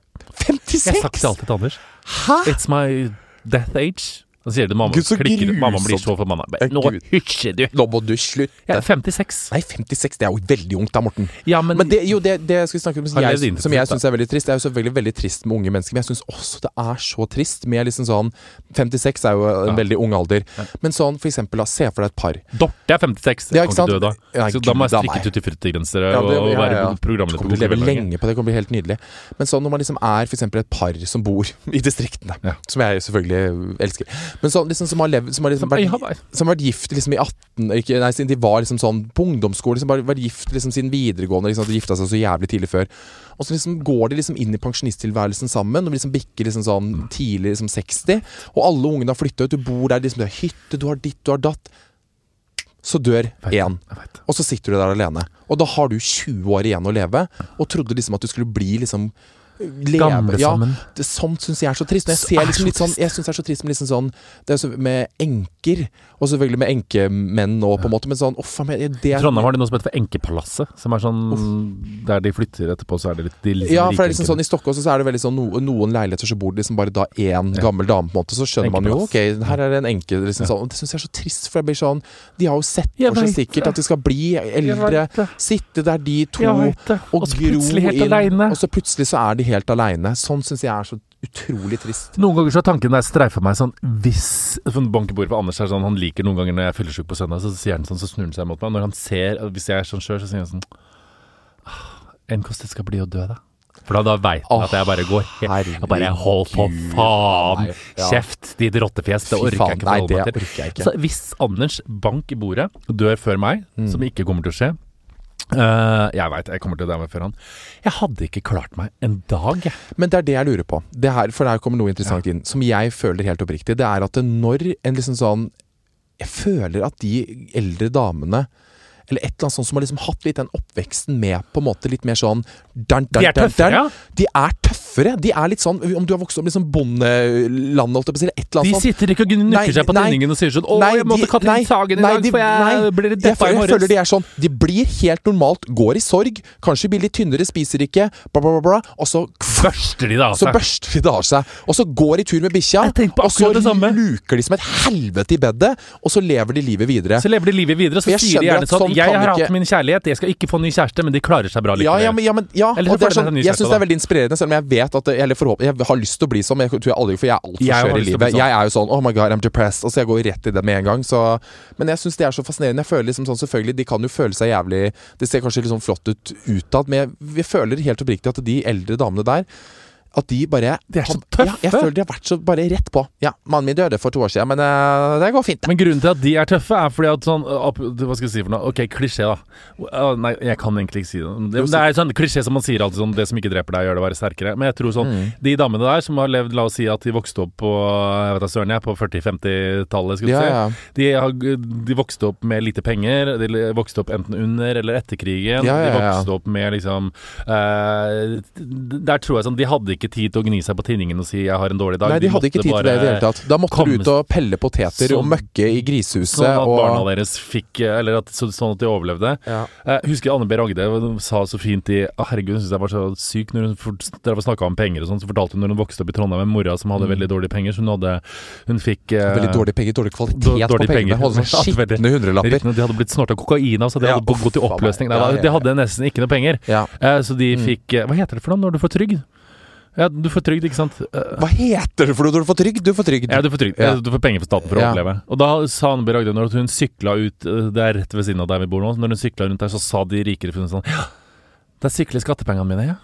B: 56?
A: Jeg har sagt det alltid til Anders.
B: Hæ?
A: It's my death age. Da sier du mamma.
B: Gud, så
A: klikker, mamma blir så forbanna. Nå
B: Gud.
A: hysjer du!
B: Nå må du slutte.
A: Jeg er 56.
B: Nei, 56 det er jo veldig ungt da, Morten.
A: Ja, men,
B: Men det, jo, det, det jeg skulle snakke om som jeg, som jeg syns er veldig trist, det er jo selvfølgelig veldig trist med unge mennesker, men jeg syns også det er så trist med liksom sånn 56 er jo en
A: Ja.
B: veldig ung alder.
A: Ja.
B: Men sånn for eksempel, da, se for deg et par.
A: Dorte er 56.
B: Ja, ikke sant?
A: dø da.
B: Nei,
A: Så da må jeg strikke
B: til
A: tutti frutti-gensere
B: Ja, det-
A: og være
B: ja. Du kommer til å leve
A: lenge.
B: på det, det kommer bli helt nydelig. Men sånn når man liksom er for eksempel et par som bor i distriktene, som jeg selvfølgelig elsker, men sånn liksom som har levd Som har liksom vært, som har vært gift liksom i 18 ikke, Nei, siden de var liksom sånn på ungdomsskole, liksom bare vært gift liksom siden videregående, liksom, de gifta seg så jævlig tidlig før. Og så liksom går de liksom inn i pensjonisttilværelsen sammen, og liksom bikker liksom sånn tidlig liksom 60, og alle ungene har flytta ut, du bor der, liksom, du har hytte, du har ditt, du har datt. så dør én. Og så sitter du der alene. Og da har du 20 år igjen å leve, og trodde liksom at du skulle bli liksom leve
A: Gamle
B: ja,
A: sammen.
B: det, Sånt syns jeg er så trist. Jeg ser
A: er
B: liksom litt sånn. Jeg syns det er så trist med liksom sånn Det er så med enker, og selvfølgelig med enkemenn nå, på en måte, men sånn Uff a meg,
A: I Trondheim har de noe som heter for Enkepalasset, som er sånn Der de flytter etterpå, så er det litt de liksom
B: Ja, for det er liksom sånn I Stockholm så er det veldig sånn no, noen leiligheter så bor det liksom bare da én
A: Ja.
B: gammel dame, på en måte. Så skjønner man jo ok, her er det en enke. Liksom sånn. Det syns jeg er så trist, for jeg blir sånn De har jo sett for seg sikkert at de skal bli eldre, sitte der de to og gro inn. Og så plutselig så er de helt aleine. Sånn syns jeg er så utrolig trist.
A: Noen ganger så har tanken der streifa meg sånn Hvis for Bankebordet for Anders er sånn Han liker noen ganger når jeg er fyllesyk på søndag, så sier han sånn, så snur han seg mot meg. Når han ser Hvis jeg er sånn sjøl, så sier han sånn «Ah, En kost det skal bli å dø, da. For da, da veit han at jeg bare går helt Jeg bare Hold
B: på,
A: faen!
B: nei, ja.
A: Kjeft, ditt rottefjes. Det orker jeg ikke
B: nei, det orker jeg ikke.
A: Så hvis Anders bank i bordet dør før meg,
B: Mm.
A: som ikke kommer til å skje eh, Jeg veit jeg kommer til å dø før han. Jeg hadde ikke klart meg en dag.
B: Men det er det jeg lurer på. Det her, for der kommer noe interessant inn, som jeg føler helt oppriktig. Det er at det når en liksom sånn Jeg føler at de eldre damene eller et eller annet sånt som har liksom hatt litt den oppveksten med på en måte litt mer sånn dun, dun,
A: De er tøffere, ja.
B: De er tøffere. De er litt sånn Om du har vokst opp liksom bondeland, holdt jeg på å si, eller et eller
A: De
B: annet sånt.
A: sitter ikke og gnukker seg på tinningen og sier sånn 'Å,
B: Nei,
A: jeg måtte
B: de-
A: Katrin Sagen i dag,
B: de-
A: for jeg
B: nei, Jeg
A: deppa i
B: morges'. jeg føler de er sånn De blir helt normalt, går i sorg, kanskje blir litt tynnere, spiser ikke, bla, bla, bla, og så
A: Børster de det av
B: så børster de det av seg. Og så går de tur med bikkja, og så luker de som et helvete i bedet, og så lever de livet videre.
A: Så lever de livet videre, så sier de gjerne sånn 'Jeg har
B: ikke-
A: hatt min kjærlighet, jeg skal ikke få ny kjæreste', men de klarer seg bra
B: Ja,
A: likevel.
B: ja, men, ja, men, ja,
A: Eller så
B: og det er sånn, jeg syns det er veldig inspirerende, selv om jeg vet at eller forhåp- Jeg har lyst til å bli sånn, men jeg tror jeg aldri For jeg er altfor skjør i livet.
A: sånn.
B: Jeg er jo sånn Oh my god, I'm depressed. Og så jeg går rett i det med en gang. Så, men jeg syns det er så fascinerende. Jeg føler liksom sånn Selvfølgelig, de kan jo føle seg jævlig Det ser kanskje litt sånn flott ut utad, men jeg, jeg føler helt oppriktig at de eldre damene der at de bare
A: De er så
B: Ja, jeg føler de har vært så bare rett på. Ja, mannen min døde for to år siden, men uh, det går fint. det.
A: Men grunnen til at de er tøffe, er fordi at sånn opp, Hva skal jeg si for noe? Ok, klisjé, da. Uh, Nei, jeg kan egentlig ikke si det. Det, det er sånn klisjé som man sier alltid sånn Det som ikke dreper deg, gjør deg bare sterkere. Men jeg tror sånn
B: Mm.
A: De damene der som har levd La oss si at de vokste opp på Jeg vet da søren, jeg, på 40-50-tallet, skal du
B: Ja,
A: si.
B: ja.
A: De, har, de vokste opp med lite penger. De vokste opp enten under eller etter krigen.
B: Ja, ja,
A: De vokste opp med liksom eh, Der tror jeg sånn De hadde ikke tid til å gni seg på tinningen og si 'jeg har en dårlig dag'.
B: Nei, de hadde ikke tid til det i det hele tatt. Da måtte
A: komme-
B: du ut og pelle poteter og
A: Sånn-
B: møkke i grisehuset.
A: Sånn at barna deres fikk Eller at, så, sånn at de overlevde.
B: ja.
A: Jeg husker Anne B. Ragde sa så fint i Å, herregud, hun syntes jeg var så syk når hun snakka om penger og sånn. Så fortalte hun når hun vokste opp i Trondheim med mora som hadde veldig dårlige penger. Så hun hadde Hun fikk eh,
B: Mm. Veldig dårlige penger, dårlig kvalitet
A: dårlig
B: på pengene.
A: penger.
B: Holde sånn skitne hundrelapper.
A: De hadde blitt snorta kokain av, så de
B: Ja,
A: hadde gått i oppløsning. Nei, De hadde nesten ikke noe penger.
B: Ja.
A: Eh, Så de
B: Mm.
A: fikk eh, Hva heter det for noe når du får trygd? Ja, du får trygd, ikke sant? Eh,
B: Hva heter det for noe når du får trygd? Du får trygd.
A: Ja, du får, trygd.
B: Ja.
A: Du får penger fra staten for å
B: Ja.
A: overleve. Og da sa Anne B. Ragde når hun sykla ut eh, Det er rett ved siden av der vi bor nå. Når hun sykla rundt der, så sa de rikere sånn Ja, der sykler skattepengene mine, ja.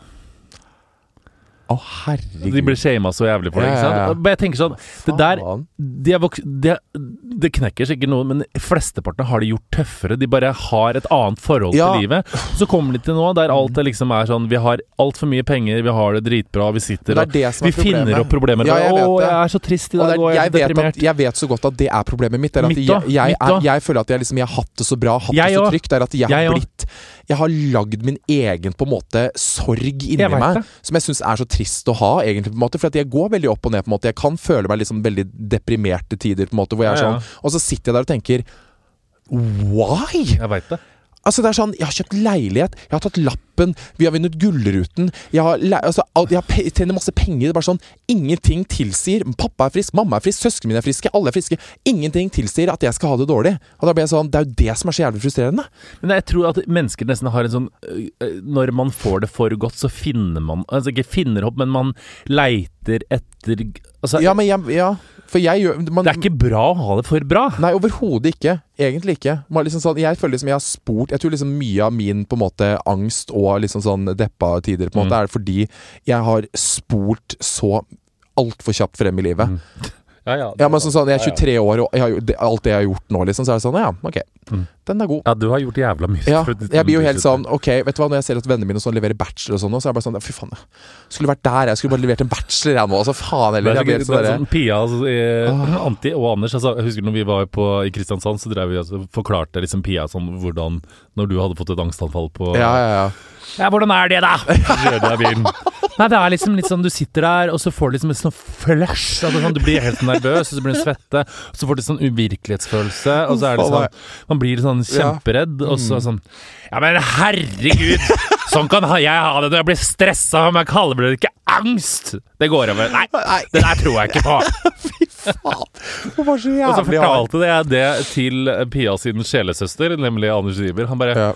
B: Å, herregud.
A: De blir shama så jævlig for det.
B: Ja,
A: ikke
B: ja, ja.
A: sant? Men jeg tenker sånn Det der
B: Det
A: de de det, det knekker sikkert noe, men flesteparten har de gjort tøffere. De bare har et annet forhold
B: Ja.
A: til livet. Så kommer de til nå der alt er liksom er sånn Vi har altfor mye penger, vi har det dritbra, vi sitter
B: Det er
A: og
B: det
A: Vi
B: er problemet.
A: finner opp problemer.
B: Ja, jeg
A: Å, jeg er så trist i dag,
B: det
A: og
B: er,
A: jeg
B: jeg,
A: er
B: vet
A: deprimert.
B: at, jeg vet så godt at det er problemet mitt. Er
A: Mitt da,
B: jeg,
A: mitt
B: er, jeg føler at jeg, liksom, jeg har hatt det så bra, hatt det så trygt. Det er at jeg, har blitt Jeg har lagd min egen på en måte sorg inni meg,
A: det.
B: som jeg syns er så trist å ha, egentlig. på en måte For at jeg går veldig opp og ned. på en måte Jeg kan føle meg liksom veldig deprimerte tider, på en måte hvor jeg er sånn Og så sitter jeg der og tenker Why?
A: Jeg veit det.
B: Altså det er sånn, Jeg har kjøpt leilighet, jeg har tatt lappen, vi har vunnet Gullruten Jeg har, altså, jeg har tjener masse penger. Det er bare sånn, Ingenting tilsier Pappa er frisk, mamma er frisk, søsknene mine er friske, alle er friske. Ingenting tilsier at jeg skal ha det dårlig. Og da blir jeg sånn, Det er jo det som er så jævlig frustrerende.
A: Men jeg tror at mennesker nesten har en sånn Når man får det for godt, så finner man Altså ikke finner opp, men man leiter etter Altså,
B: Ja, men jeg, ja, for jeg gjør man,
A: det er ikke bra å ha det for bra.
B: Nei, overhodet ikke. Egentlig ikke. Man, liksom sånn, jeg føler liksom jeg har spurt Jeg tror liksom mye av min på en måte angst og liksom sånn deppa tider på en måte
A: Mm.
B: er fordi jeg har spolt så altfor kjapt frem i livet.
A: Ja, ja.
B: Ja, men sånn, sånn, Jeg er 23 år, og har, det, alt det jeg har gjort nå, liksom, så er det sånn Ja, ok.
A: Mm.
B: Den er god.
A: Ja, du har gjort jævla mye.
B: Ja, jeg blir jo helt sånn Ok, vet du hva, når jeg ser at vennene mine sånn leverer bachelor og sånn, så er jeg bare sånn Fy faen, jeg skulle vært der. Jeg skulle bare levert en bachelor, jeg nå. Altså, faen heller.
A: er
B: Jeg blir sånn
A: sånn, Pia altså, eh, Anti og Anders altså, Jeg husker når vi var på, i Kristiansand, så drev vi altså, forklarte liksom Pia sånn hvordan Når du hadde fått et angstanfall på
B: ja, ja, ja.
A: Ja, hvordan er det, da? Så av bilen. Nei, det er liksom litt sånn du sitter der, og så får du liksom en sånn flush. Sånn, du blir helt nervøs, og så blir du svette, og så får du sånn uvirkelighetsfølelse, og så er det sånn Man blir sånn kjemperedd, og så sånn Ja, men herregud! Sånn kan jeg ha det når jeg blir stressa, men jeg kaller det ikke angst! Det går over. Nei. det der tror jeg ikke på.
B: Fy Faen. Det var så jævlig
A: Og så fortalte jeg det til Pia sin sjelesøster, nemlig Anders Riiber. Han bare
B: Ja.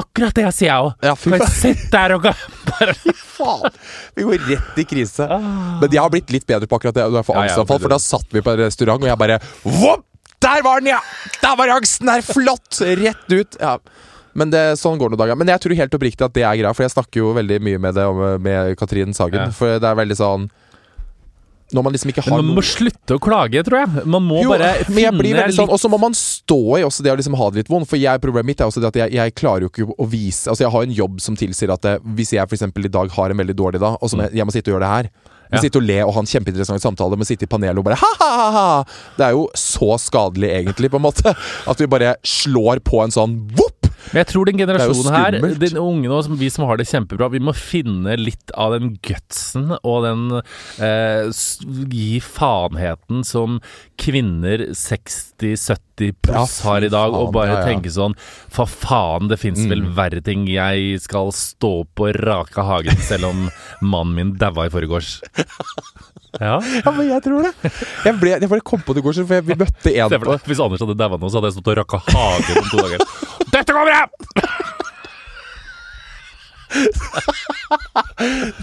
A: Akkurat det sier jeg òg!
B: Ja, fy
A: jeg sitte der og bare
B: faen! Vi går rett i krise. Men jeg har blitt litt bedre på akkurat det. jeg får
A: Ja, ja,
B: For da satt vi på en restaurant, og jeg bare Vopp! Der var den, ja! Der var angsten der! Flott! Rett ut. Ja. Men det, sånn går det noen dager. Men jeg tror helt oppriktig at det er greia, for jeg snakker jo veldig mye med det med Katrin Sagen. For det er veldig sånn Når man liksom ikke har
A: Men man må slutte å klage, tror jeg. Man må
B: jo,
A: bare
B: men jeg blir
A: finne
B: veldig sånn Og så må man stå i også det å liksom ha det litt vondt. For jeg, problemet mitt er også det at jeg, jeg klarer jo ikke å vise Altså Jeg har en jobb som tilsier at det, hvis jeg f.eks. i dag har en veldig dårlig dag, og så må jeg, jeg må sitte og gjøre det her
A: Ja.
B: sitte og le og ha en kjempeinteressant samtale, men sitte i panelet og bare ha-ha-ha! Det er jo så skadelig, egentlig, på en måte. At vi bare slår på en sånn!
A: Men jeg tror den
B: er
A: generasjonen her, den unge nå, som vi som har det kjempebra, vi må finne litt av den gutsen og den eh, gi faenheten som kvinner 60-70 pluss
B: Ja,
A: har i dag, og bare
B: ja, ja. tenke
A: sånn For faen, det fins vel verre ting. Jeg skal stå på rake hagen selv om mannen min daua i forgårs. Ja.
B: Ja, men jeg tror det. Jeg, ble, jeg bare kom på det i går, så for jeg, vi møtte en
A: på Hvis Anders hadde daua nå, så hadde jeg stått og rakka hagen om to dager. Dette går bra!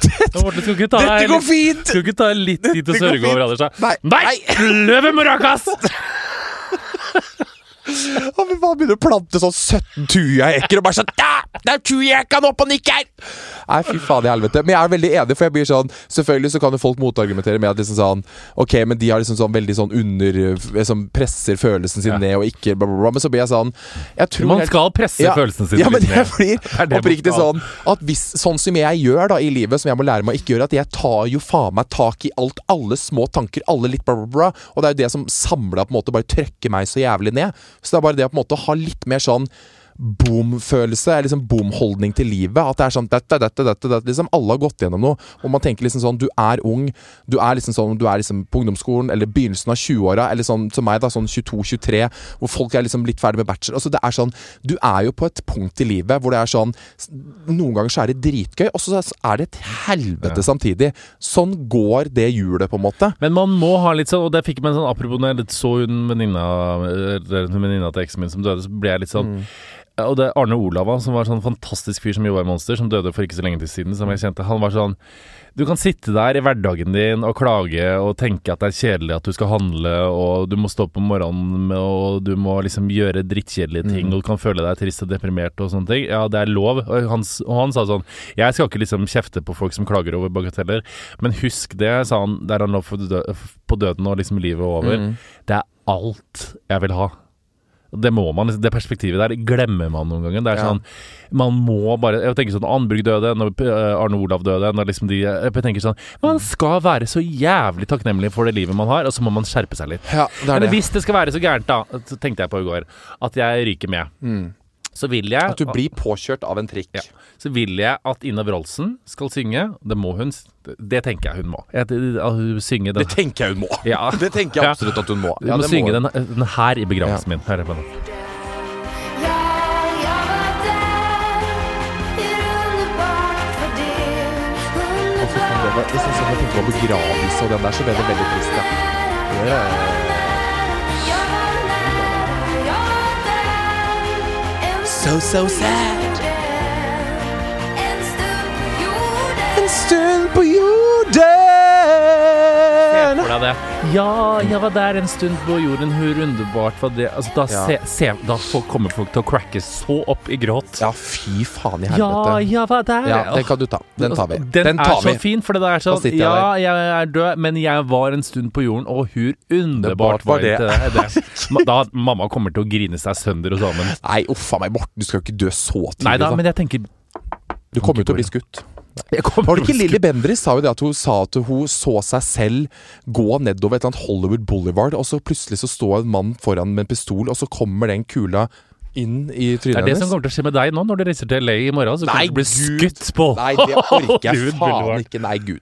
A: Dette, Morten, skal ikke ta
B: Dette går fint!
A: skal ikke ta litt tid til å sørge over Anders?
B: Nei.
A: Nei! Løvet må rakas!
B: Bare begynner å plante sånn 17 tujaekker og bare sånn ja, Det er tujekene opp og nikker! Nei, fy faen i helvete. Men jeg er veldig enig, for jeg blir sånn Selvfølgelig så kan jo folk motargumentere med at liksom sånn Ok, men de har liksom sånn veldig sånn under Som presser følelsen sin
A: Ja.
B: ned og ikke bla, bla, bla. Men så blir jeg sånn Jeg tror
A: Man skal presse
B: ja,
A: følelsen sin
B: ja, men
A: litt ned.
B: blir
A: men jeg blir
B: oppriktig sånn at hvis, Sånn som jeg gjør da i livet, som jeg må lære meg å ikke gjøre, at jeg tar jo faen meg tak i alt, alle små tanker, alle litt bla, bla, bla. Og det er jo det som samla på en måte bare trykker meg så jævlig ned. Så det er bare det å på en måte ha litt mer sånn boom-følelse, liksom boom-holdning til livet. At det er sånn dette, dette, dette, dette liksom Alle har gått gjennom noe. Og man tenker liksom sånn Du er ung. Du er liksom sånn Du er liksom på ungdomsskolen eller begynnelsen av 20-åra, eller sånn som meg, da, sånn 22-23, hvor folk er liksom litt ferdig med bachelor. Altså det er sånn Du er jo på et punkt i livet hvor det er sånn Noen ganger så er det dritgøy, og så er det et helvete samtidig. Sånn går det hjulet, på en måte.
A: Men man må ha litt sånn, og det fikk meg sånn Apropos når jeg så hun venninna til eksen min som døde, så ble jeg litt sånn
B: Mm.
A: Og det er Arne Olava, som var sånn fantastisk fyr som jobba i Monster, som døde for ikke så lenge til siden, som jeg kjente. Han var sånn Du kan sitte der i hverdagen din og klage og tenke at det er kjedelig at du skal handle, og du må stå opp om morgenen, og du må liksom gjøre drittkjedelige ting,
B: Mm.
A: og du kan føle deg trist og deprimert og sånne ting. Ja, det er lov. Og han, og han sa sånn Jeg skal ikke liksom kjefte på folk som klager over bagateller, men husk det, sa han, der han lå dø på døden og liksom livet over.
B: Mm.
A: Det er alt jeg vil ha. Det må man, liksom- det perspektivet der glemmer man noen ganger. Det er
B: Ja.
A: sånn, Man må bare Jeg tenker sånn Anbrug døde, når eh, Arne Olav døde når liksom de, Jeg tenker sånn Man skal være så jævlig takknemlig for det livet man har, og så må man skjerpe seg litt.
B: Ja, det er
A: Men
B: det.
A: hvis det skal være så gærent, da, så tenkte jeg på i går, at jeg ryker med, så vil jeg
B: At du blir påkjørt av en trikk.
A: ja. Så vil jeg at Ina Wroldsen skal synge. Det må hun. Det tenker jeg hun må. Jeg, at hun synge den.
B: Det tenker jeg hun må.
A: Ja.
B: Det tenker jeg absolutt at hun må.
A: Hun
B: Ja,
A: må synge
B: hun.
A: den, den her i begravelsen min. Hør på den.
C: Det
B: det det synes jeg jeg tenkte på begravelse og den der, så ble det veldig trist. Ja. Ja, So, so sad.
C: En stund på jorden
A: for deg det. Ja, jeg var der en stund på jorden, hvor underbart var det altså, da,
B: Ja.
A: se, se, da kommer folk til å cracke så opp i gråt.
B: Ja, fy faen i helvete.
A: Ja,
B: ja,
A: jeg var der.
B: Ja, den kan du ta. Den tar vi.
A: Den,
B: tar
A: er så fin, for det er sånn
B: jeg
A: Ja, jeg er død, men jeg var en stund på jorden, og hvor underbart var det. det. det. Da mamma kommer til å grine seg sønder og sammen.
B: Nei, uffa meg, Morten, du skal jo ikke dø så tidlig.
A: Nei da,
B: da.
A: men jeg tenker
B: Du kommer jo til å bli skutt. Var det ikke Lilly Bendriss sa jo det at hun sa at hun så seg selv gå nedover et eller annet Hollywood Boulevard, og så plutselig så står en mann foran med en pistol, og så kommer den kula inn i trynet hennes.
A: Det er
B: det
A: det som kommer til å skje med deg nå når du reiser til LA i morgen. Så
B: Nei,
A: kommer du til å bli
B: Gud.
A: skutt på
B: Nei, det orker jeg faen ikke. Nei, gud.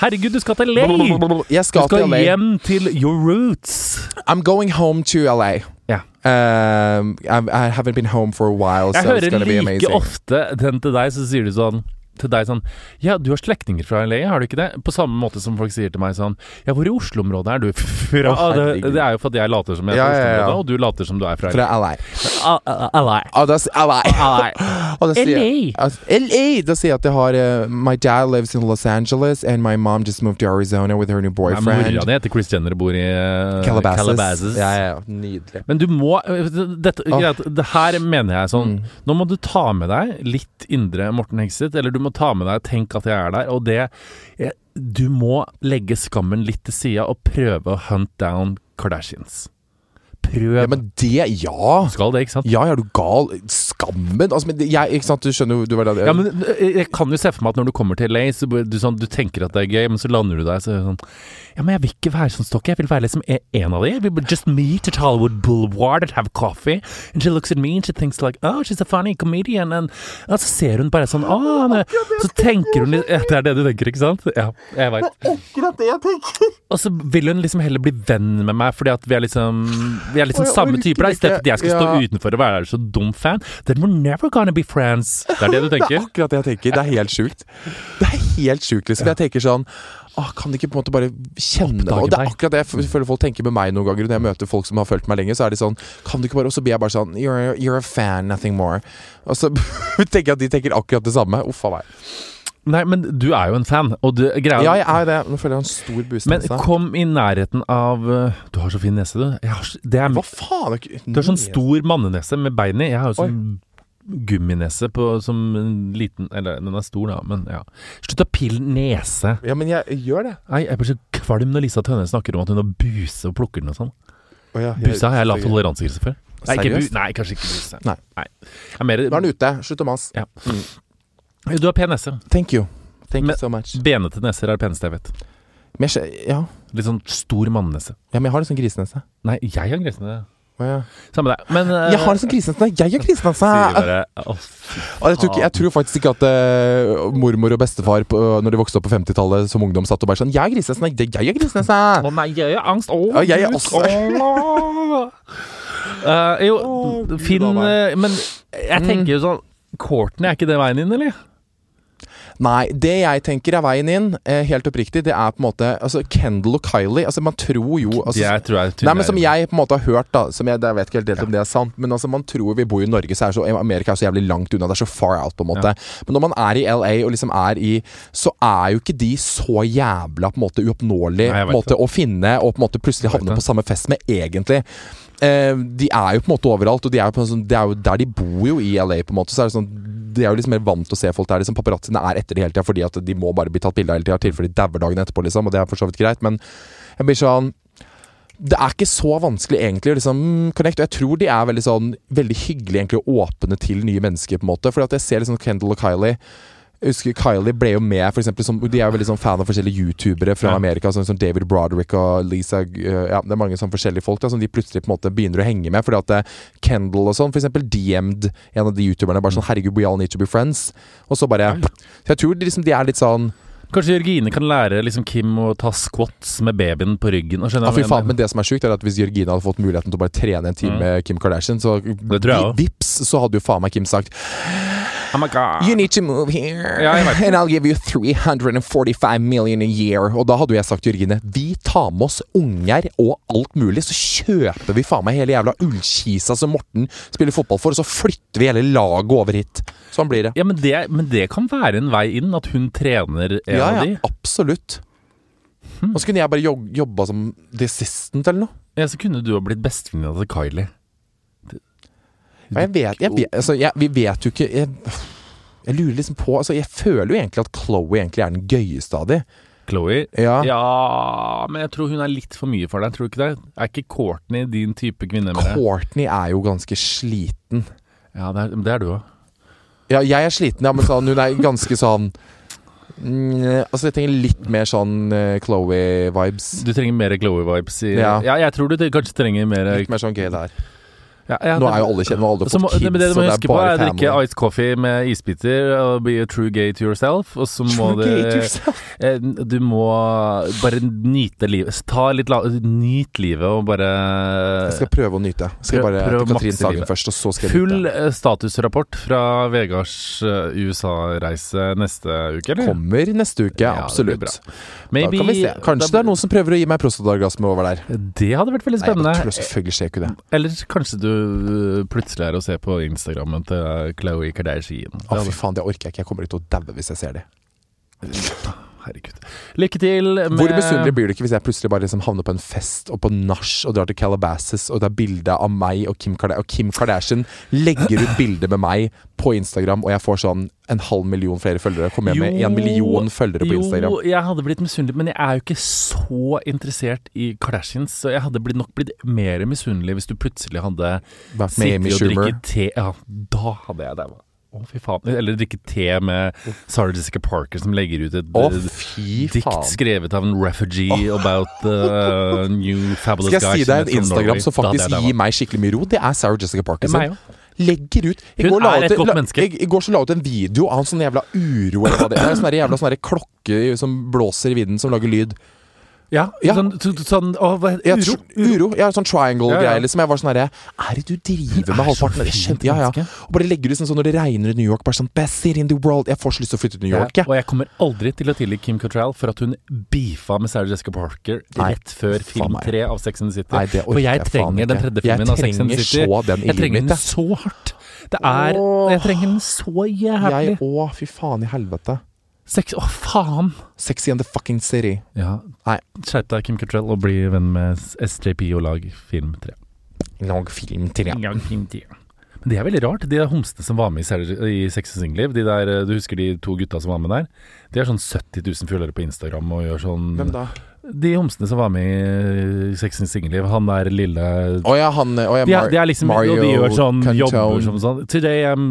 A: Herregud, du skal til LA!
B: Jeg
A: Du
B: skal,
A: skal
B: til LA.
A: hjem til your roots.
B: I'm going home to LA.
A: Yeah.
B: Um, I, I haven't been home for a while,
A: Jeg
B: so it's
A: hører like
B: amazing.
A: ofte den til deg, så sier du sånn til deg sånn Ja, du har slektninger fra LA, har du ikke det? På samme måte som folk sier til meg sånn Ja, hvor i Oslo-området er du fra?
B: Oh,
A: det, det er jo fordi jeg later som jeg er
B: Ja,
A: fra
B: ja, ja.
A: Oslo-området, og du later som du er fra LA.
B: Fra LA.
A: LA.
B: LA.
A: LA.
B: Da sier
A: LA.
B: jeg- at- LA! Da sier jeg at jeg har uh, My dad lives in Los Angeles, and my mom just moved to Arizona with her new boyfriend.
A: Mora di heter Chris Jenner og bor i uh,
B: Calabasas.
A: Calabasas.
B: Ja, ja, ja. Nydelig.
A: Men du må øh, dette, greit, det her mener jeg sånn
B: Mm.
A: Nå må du ta med deg litt indre Morten Hegseth, eller du må ta med deg 'tenk at jeg er der', og det Du må legge skammen litt til sida og prøve å hunt down Kardashians. Prøv.
B: Ja, men det Ja!
A: skal det, ikke sant?
B: Ja, er du gal? Skammen? Altså, men det- jeg, ikke sant, du skjønner jo du var der
A: Ja, men jeg kan jo se for meg at når du kommer til LA, så du, sånn, du tenker at det er gøy, men så lander du der så er det sånn Ja, men jeg vil ikke være sånn stokke, jeg vil være liksom e- en av de. Jeg vil just meet at Hollywood Boulevard and have coffee. And she looks at me and she thinks like, oh, she's a funny comedian. And, og så ser hun bare sånn, åh, men, så tenker hun litt- ja, Det er det du tenker, ikke sant? Ja, jeg vet.
B: Akkurat det jeg tenker!
A: Og så vil hun liksom heller bli venn med meg, fordi at vi er liksom Vi er liksom
B: Å,
A: samme
B: type
A: typer, da. I stedet at jeg skal stå utenfor og være så dum fan. Then we're never gonna be friends. Det er det du tenker?
B: Det er akkurat det jeg tenker. Det er helt sjukt. Det er helt sjukt, liksom. Jeg tenker sånn ah, Kan de ikke på en måte bare kjenne det? Og det er akkurat det jeg føler folk tenker med meg noen ganger. Når jeg møter folk som har fulgt meg lenge, så er de sånn Kan du ikke bare Og så blir jeg bare sånn You're, you're a fan, nothing more. Og så tenker jeg at de tenker akkurat det samme. Uff a meg.
A: Nei, men du er jo en fan, og du, greia
B: Ja, jeg er det. Nå føler jeg en stor boost.
A: Men kom i nærheten av øh, Du har så fin nese, du. Jeg har, det er,
B: Hva faen?
A: du har sånn stor mannenese med bein i. Jeg har jo sånn gumminese på, som en liten Eller den er stor, da, men ja. Slutt å pille nese.
B: Ja, men jeg gjør det.
A: Nei, jeg blir så kvalm når Lisa Tønne snakker om at hun har buse og plukker den og sånn.
B: Oh, ja, jeg-
A: Buse har jeg lav toleransegrense for. Nei, ikke bu, nei, kanskje ikke buse.
B: Nei.
A: Jeg er mer,
B: Nå er den ute. Slutt å mase.
A: ja. Du har pen nese.
B: Thank you. Thank you so much.
A: Benete neser er det peneste jeg vet.
B: Men jeg, ja.
A: Litt sånn stor mannenese.
B: ja, men jeg har litt sånn grisenese.
A: Nei, jeg har grisenese.
B: Oh, ja.
A: Samme det. Men uh,
B: Jeg har en sånn krisenese! Jeg har
A: krisenese!
B: Og jeg, tror ikke, jeg tror faktisk ikke at uh, mormor og bestefar på, når de vokste opp på 50-tallet som ungdom, satt og bare sånn 'Jeg har grisenese! Nei, jeg har grisenese!'
A: Å nei, jeg har angst. Å,
B: Ja, jeg
A: Gud.
B: også-.
A: Eh, jo, Finn Men jeg tenker jo sånn Courtney, er ikke det veien inn, eller?
B: Nei, det jeg tenker er veien inn, eh, helt oppriktig, det er på en måte Altså, Kendal og Kylie Altså, man tror jo altså,
A: jeg tror jeg
B: Nei, men Som jeg på en måte har hørt, da Som jeg, jeg vet ikke helt helt om det er sant, men altså man tror vi bor i Norge, så er så Amerika er så jævlig langt unna. Det er så far out, på en måte. Men når man er i LA og liksom er i Så er jo ikke de så jævla på en måte uoppnåelig
A: Nei,
B: på måte, å finne, og på en måte plutselig havne på samme fest med, egentlig. Eh, de er jo på en måte overalt, og de er jo, sånn, det er jo der de bor jo i LA, på en måte. Så er det sånn de er jo liksom mer vant til å se folk der. Liksom Paparazziene er etter de hele tida fordi at de må bare bli tatt bilde av hele tida, i tilfelle de dauer dagen etterpå, liksom. Og det er for så vidt greit, men jeg blir sånn det er ikke så vanskelig egentlig å liksom mm, connect. Og jeg tror de er veldig sånn Veldig hyggelige egentlig og åpne til nye mennesker, på en måte. Fordi at jeg ser liksom Kendal og Kylie. Jeg husker Kylie ble jo med, for eksempel, som, De er jo veldig sånn fan av forskjellige youtubere fra
A: Ja.
B: Amerika. Sånn som David Broderick og Lisa øh, Ja, det er mange sånn forskjellige folk da som de plutselig på en måte begynner å henge med. Fordi at eh, Kendal og sånn, for eksempel DM'd en av de youtuberne bare sånn Herregud, we all need to be friends. Og så bare Så jeg tror de, liksom, de er litt sånn
A: Kanskje Jørgine kan lære liksom Kim å ta squats med babyen på ryggen.
B: Ja, fy faen, men det som er sjukt, er at hvis Jørgine hadde fått muligheten til å bare trene en time
A: Mm.
B: med Kim Kardashian, så vips, så hadde jo faen meg Kim sagt
A: Oh my God.
B: You need to move here,
A: Ja,
B: and I'll give you 345 million a year. Og da hadde jeg sagt til Jørgine Vi tar med oss unger og alt mulig, så kjøper vi faen meg hele jævla ullkisa som Morten spiller fotball for, og så flytter vi hele laget over hit. Sånn blir det.
A: Ja, men det, men det kan være en vei inn, at hun trener en
B: Ja,
A: av
B: ja,
A: absolutt.
B: absolutt. Og så kunne jeg bare jobba som the assistant eller noe.
A: Ja, så kunne du ha blitt bestevenninna til Kylie.
B: Ja, jeg vet, jeg vet altså, jeg, Vi vet jo ikke jeg, jeg lurer liksom på altså, Jeg føler jo egentlig at Chloé egentlig er den gøyeste av de.
A: Chloé?
B: Ja.
A: Ja, men jeg tror hun er litt for mye for deg, tror du ikke det? Er ikke Courtney din type kvinne med?
B: Courtney er jo ganske sliten.
A: Ja, det er, det er du òg.
B: Ja, jeg er sliten, ja, men sånn, hun er ganske sånn mm, Altså, jeg trenger litt mer sånn uh, Chloé-vibes.
A: Du trenger mer Chloé-vibes
B: Ja.
A: ja. jeg tror du kanskje trenger mer
B: Litt mer sånn gøy der.
A: Ja, ja,
B: Nå er jo alle kjent, nå har alle fått kids,
A: det, men det du må
B: det er
A: huske på,
B: bare
A: er å drikke ice coffee med isbiter og be a true gay to yourself. Og så må
B: yourself.
A: eh, Du må bare nyte livet. Ta litt la, Nyt livet og bare
B: Jeg skal prøve å nyte. Skal
A: Prøv-
B: bare
A: prøv
B: til Katrin Sagen først, og så skal jeg
A: Full
B: nyte.
A: Full statusrapport fra Vegards eh, USA-reise neste uke, eller?
B: Kommer neste uke,
A: Ja,
B: absolutt.
A: bra.
B: Da kan vi se. Kanskje det er noen som prøver å gi meg prostataorgasme over der.
A: Det hadde vært veldig
B: Nei, jeg
A: spennende.
B: bare selvfølgelig skjer ikke det.
A: Eller kanskje du plutselig er å se på Instagrammen til Chloé Kardashian.
B: Å, fy faen, det orker jeg ikke. Jeg kommer til å daue hvis jeg ser det.
A: Herregud. Lykke til med
B: Hvor misunnelig blir du ikke hvis jeg plutselig bare liksom havner på en fest og på nach og drar til Calabasas, og det er bilde av meg og Kim, og Kim Kardashian legger ut bilde med meg på Instagram, og jeg får sånn en halv million flere følgere. Kommer jeg med en million følgere på Instagram.
A: Jo, jeg hadde blitt misunnelig, men jeg er jo ikke så interessert i Kardashians, så jeg hadde blitt, nok blitt mer misunnelig hvis du plutselig hadde
B: Vært med Amy
A: sittet og drikket te Ja, da hadde jeg daua. Å, fy faen. Eller drikke te med Sarah Jessica Parker som legger ut et
B: Å,
A: eh,
B: fy
A: dikt
B: faen.
A: skrevet av en refugee about the new fabulous
B: Skal jeg si deg en Instagram som
A: Da
B: faktisk gir meg skikkelig mye ro? Det er Sarah Jessica Parker.
A: Det er meg.
B: Legger ut I
A: Hun er
B: ut,
A: et godt
B: la,
A: menneske.
B: i, går så la ut en video av en sånn jævla uro eller hva det er. Er en sånn jævla sånn klokke som blåser i vinden, som lager lyd.
A: Ja,
B: Ja.
A: sånn, så- sånn å, hva, Uro?
B: tr- uro. Ja, sånn triangle-greie.
A: Ja, ja.
B: Liksom. Jeg var sånn herre Er det du driver
A: er
B: med halvparten? av det? Skjønte, ja, ja. Og bare legger ut sånn, sånn når det regner i New York. Bare sånn Best city in the world. Jeg får så lyst til å flytte til New York.
A: Ja, og jeg kommer aldri til å tilgi Kim Cattrall for at hun beefa med Sarah Jessica Parker
B: Nei,
A: rett før film tre av Sex and the City.
B: Nei, det orker
A: for jeg trenger den tredje filmen av Sex and the City. jeg trenger den så hardt. Det er
B: Åh.
A: Jeg trenger den så jævlig.
B: Jeg òg. Fy faen i helvete.
A: Sex Å, faen!
B: Sexy in the fucking city.
A: Ja.
B: Nei.
A: Skjerp deg, Kim Cattrall, og bli venn med SJP og lag film 3.
B: Lag film 3.
A: Lag film 3. Men det er veldig rart. De homsene som var med i, i Sex and Single-liv, de der, eh, du husker de to gutta som var med der? De har sånn 70 000 følgere på Instagram og gjør sånn
B: Hvem da?
A: De homsene som var med i Sex and Single-liv, han der lille
B: oh ja, han oh ja,
A: de, er, de er liksom
B: Mario
A: de gjør sånn jobber som sånn Today I'm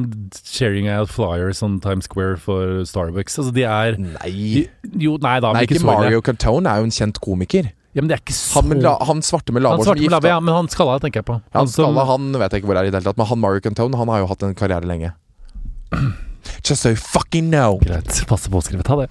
A: sharing out flyers on Times Square for Starbucks. Altså, de er
B: Nei.
A: de, Jo, nei da,
B: Nei,
A: ikke
B: ikke Mario Cantone er jo en kjent komiker.
A: Ja, men det er ikke så
B: Han, la, han svarte med lavhår som gifta
A: ja, men han skalla, tenker jeg på.
B: Han
A: han,
B: skalla, han vet jeg ikke hvor er i det hele tatt, men han Mario Cantone Han har jo hatt en karriere lenge. Just so you fucking know.
A: Greit. Passe på å skrive. Ta det.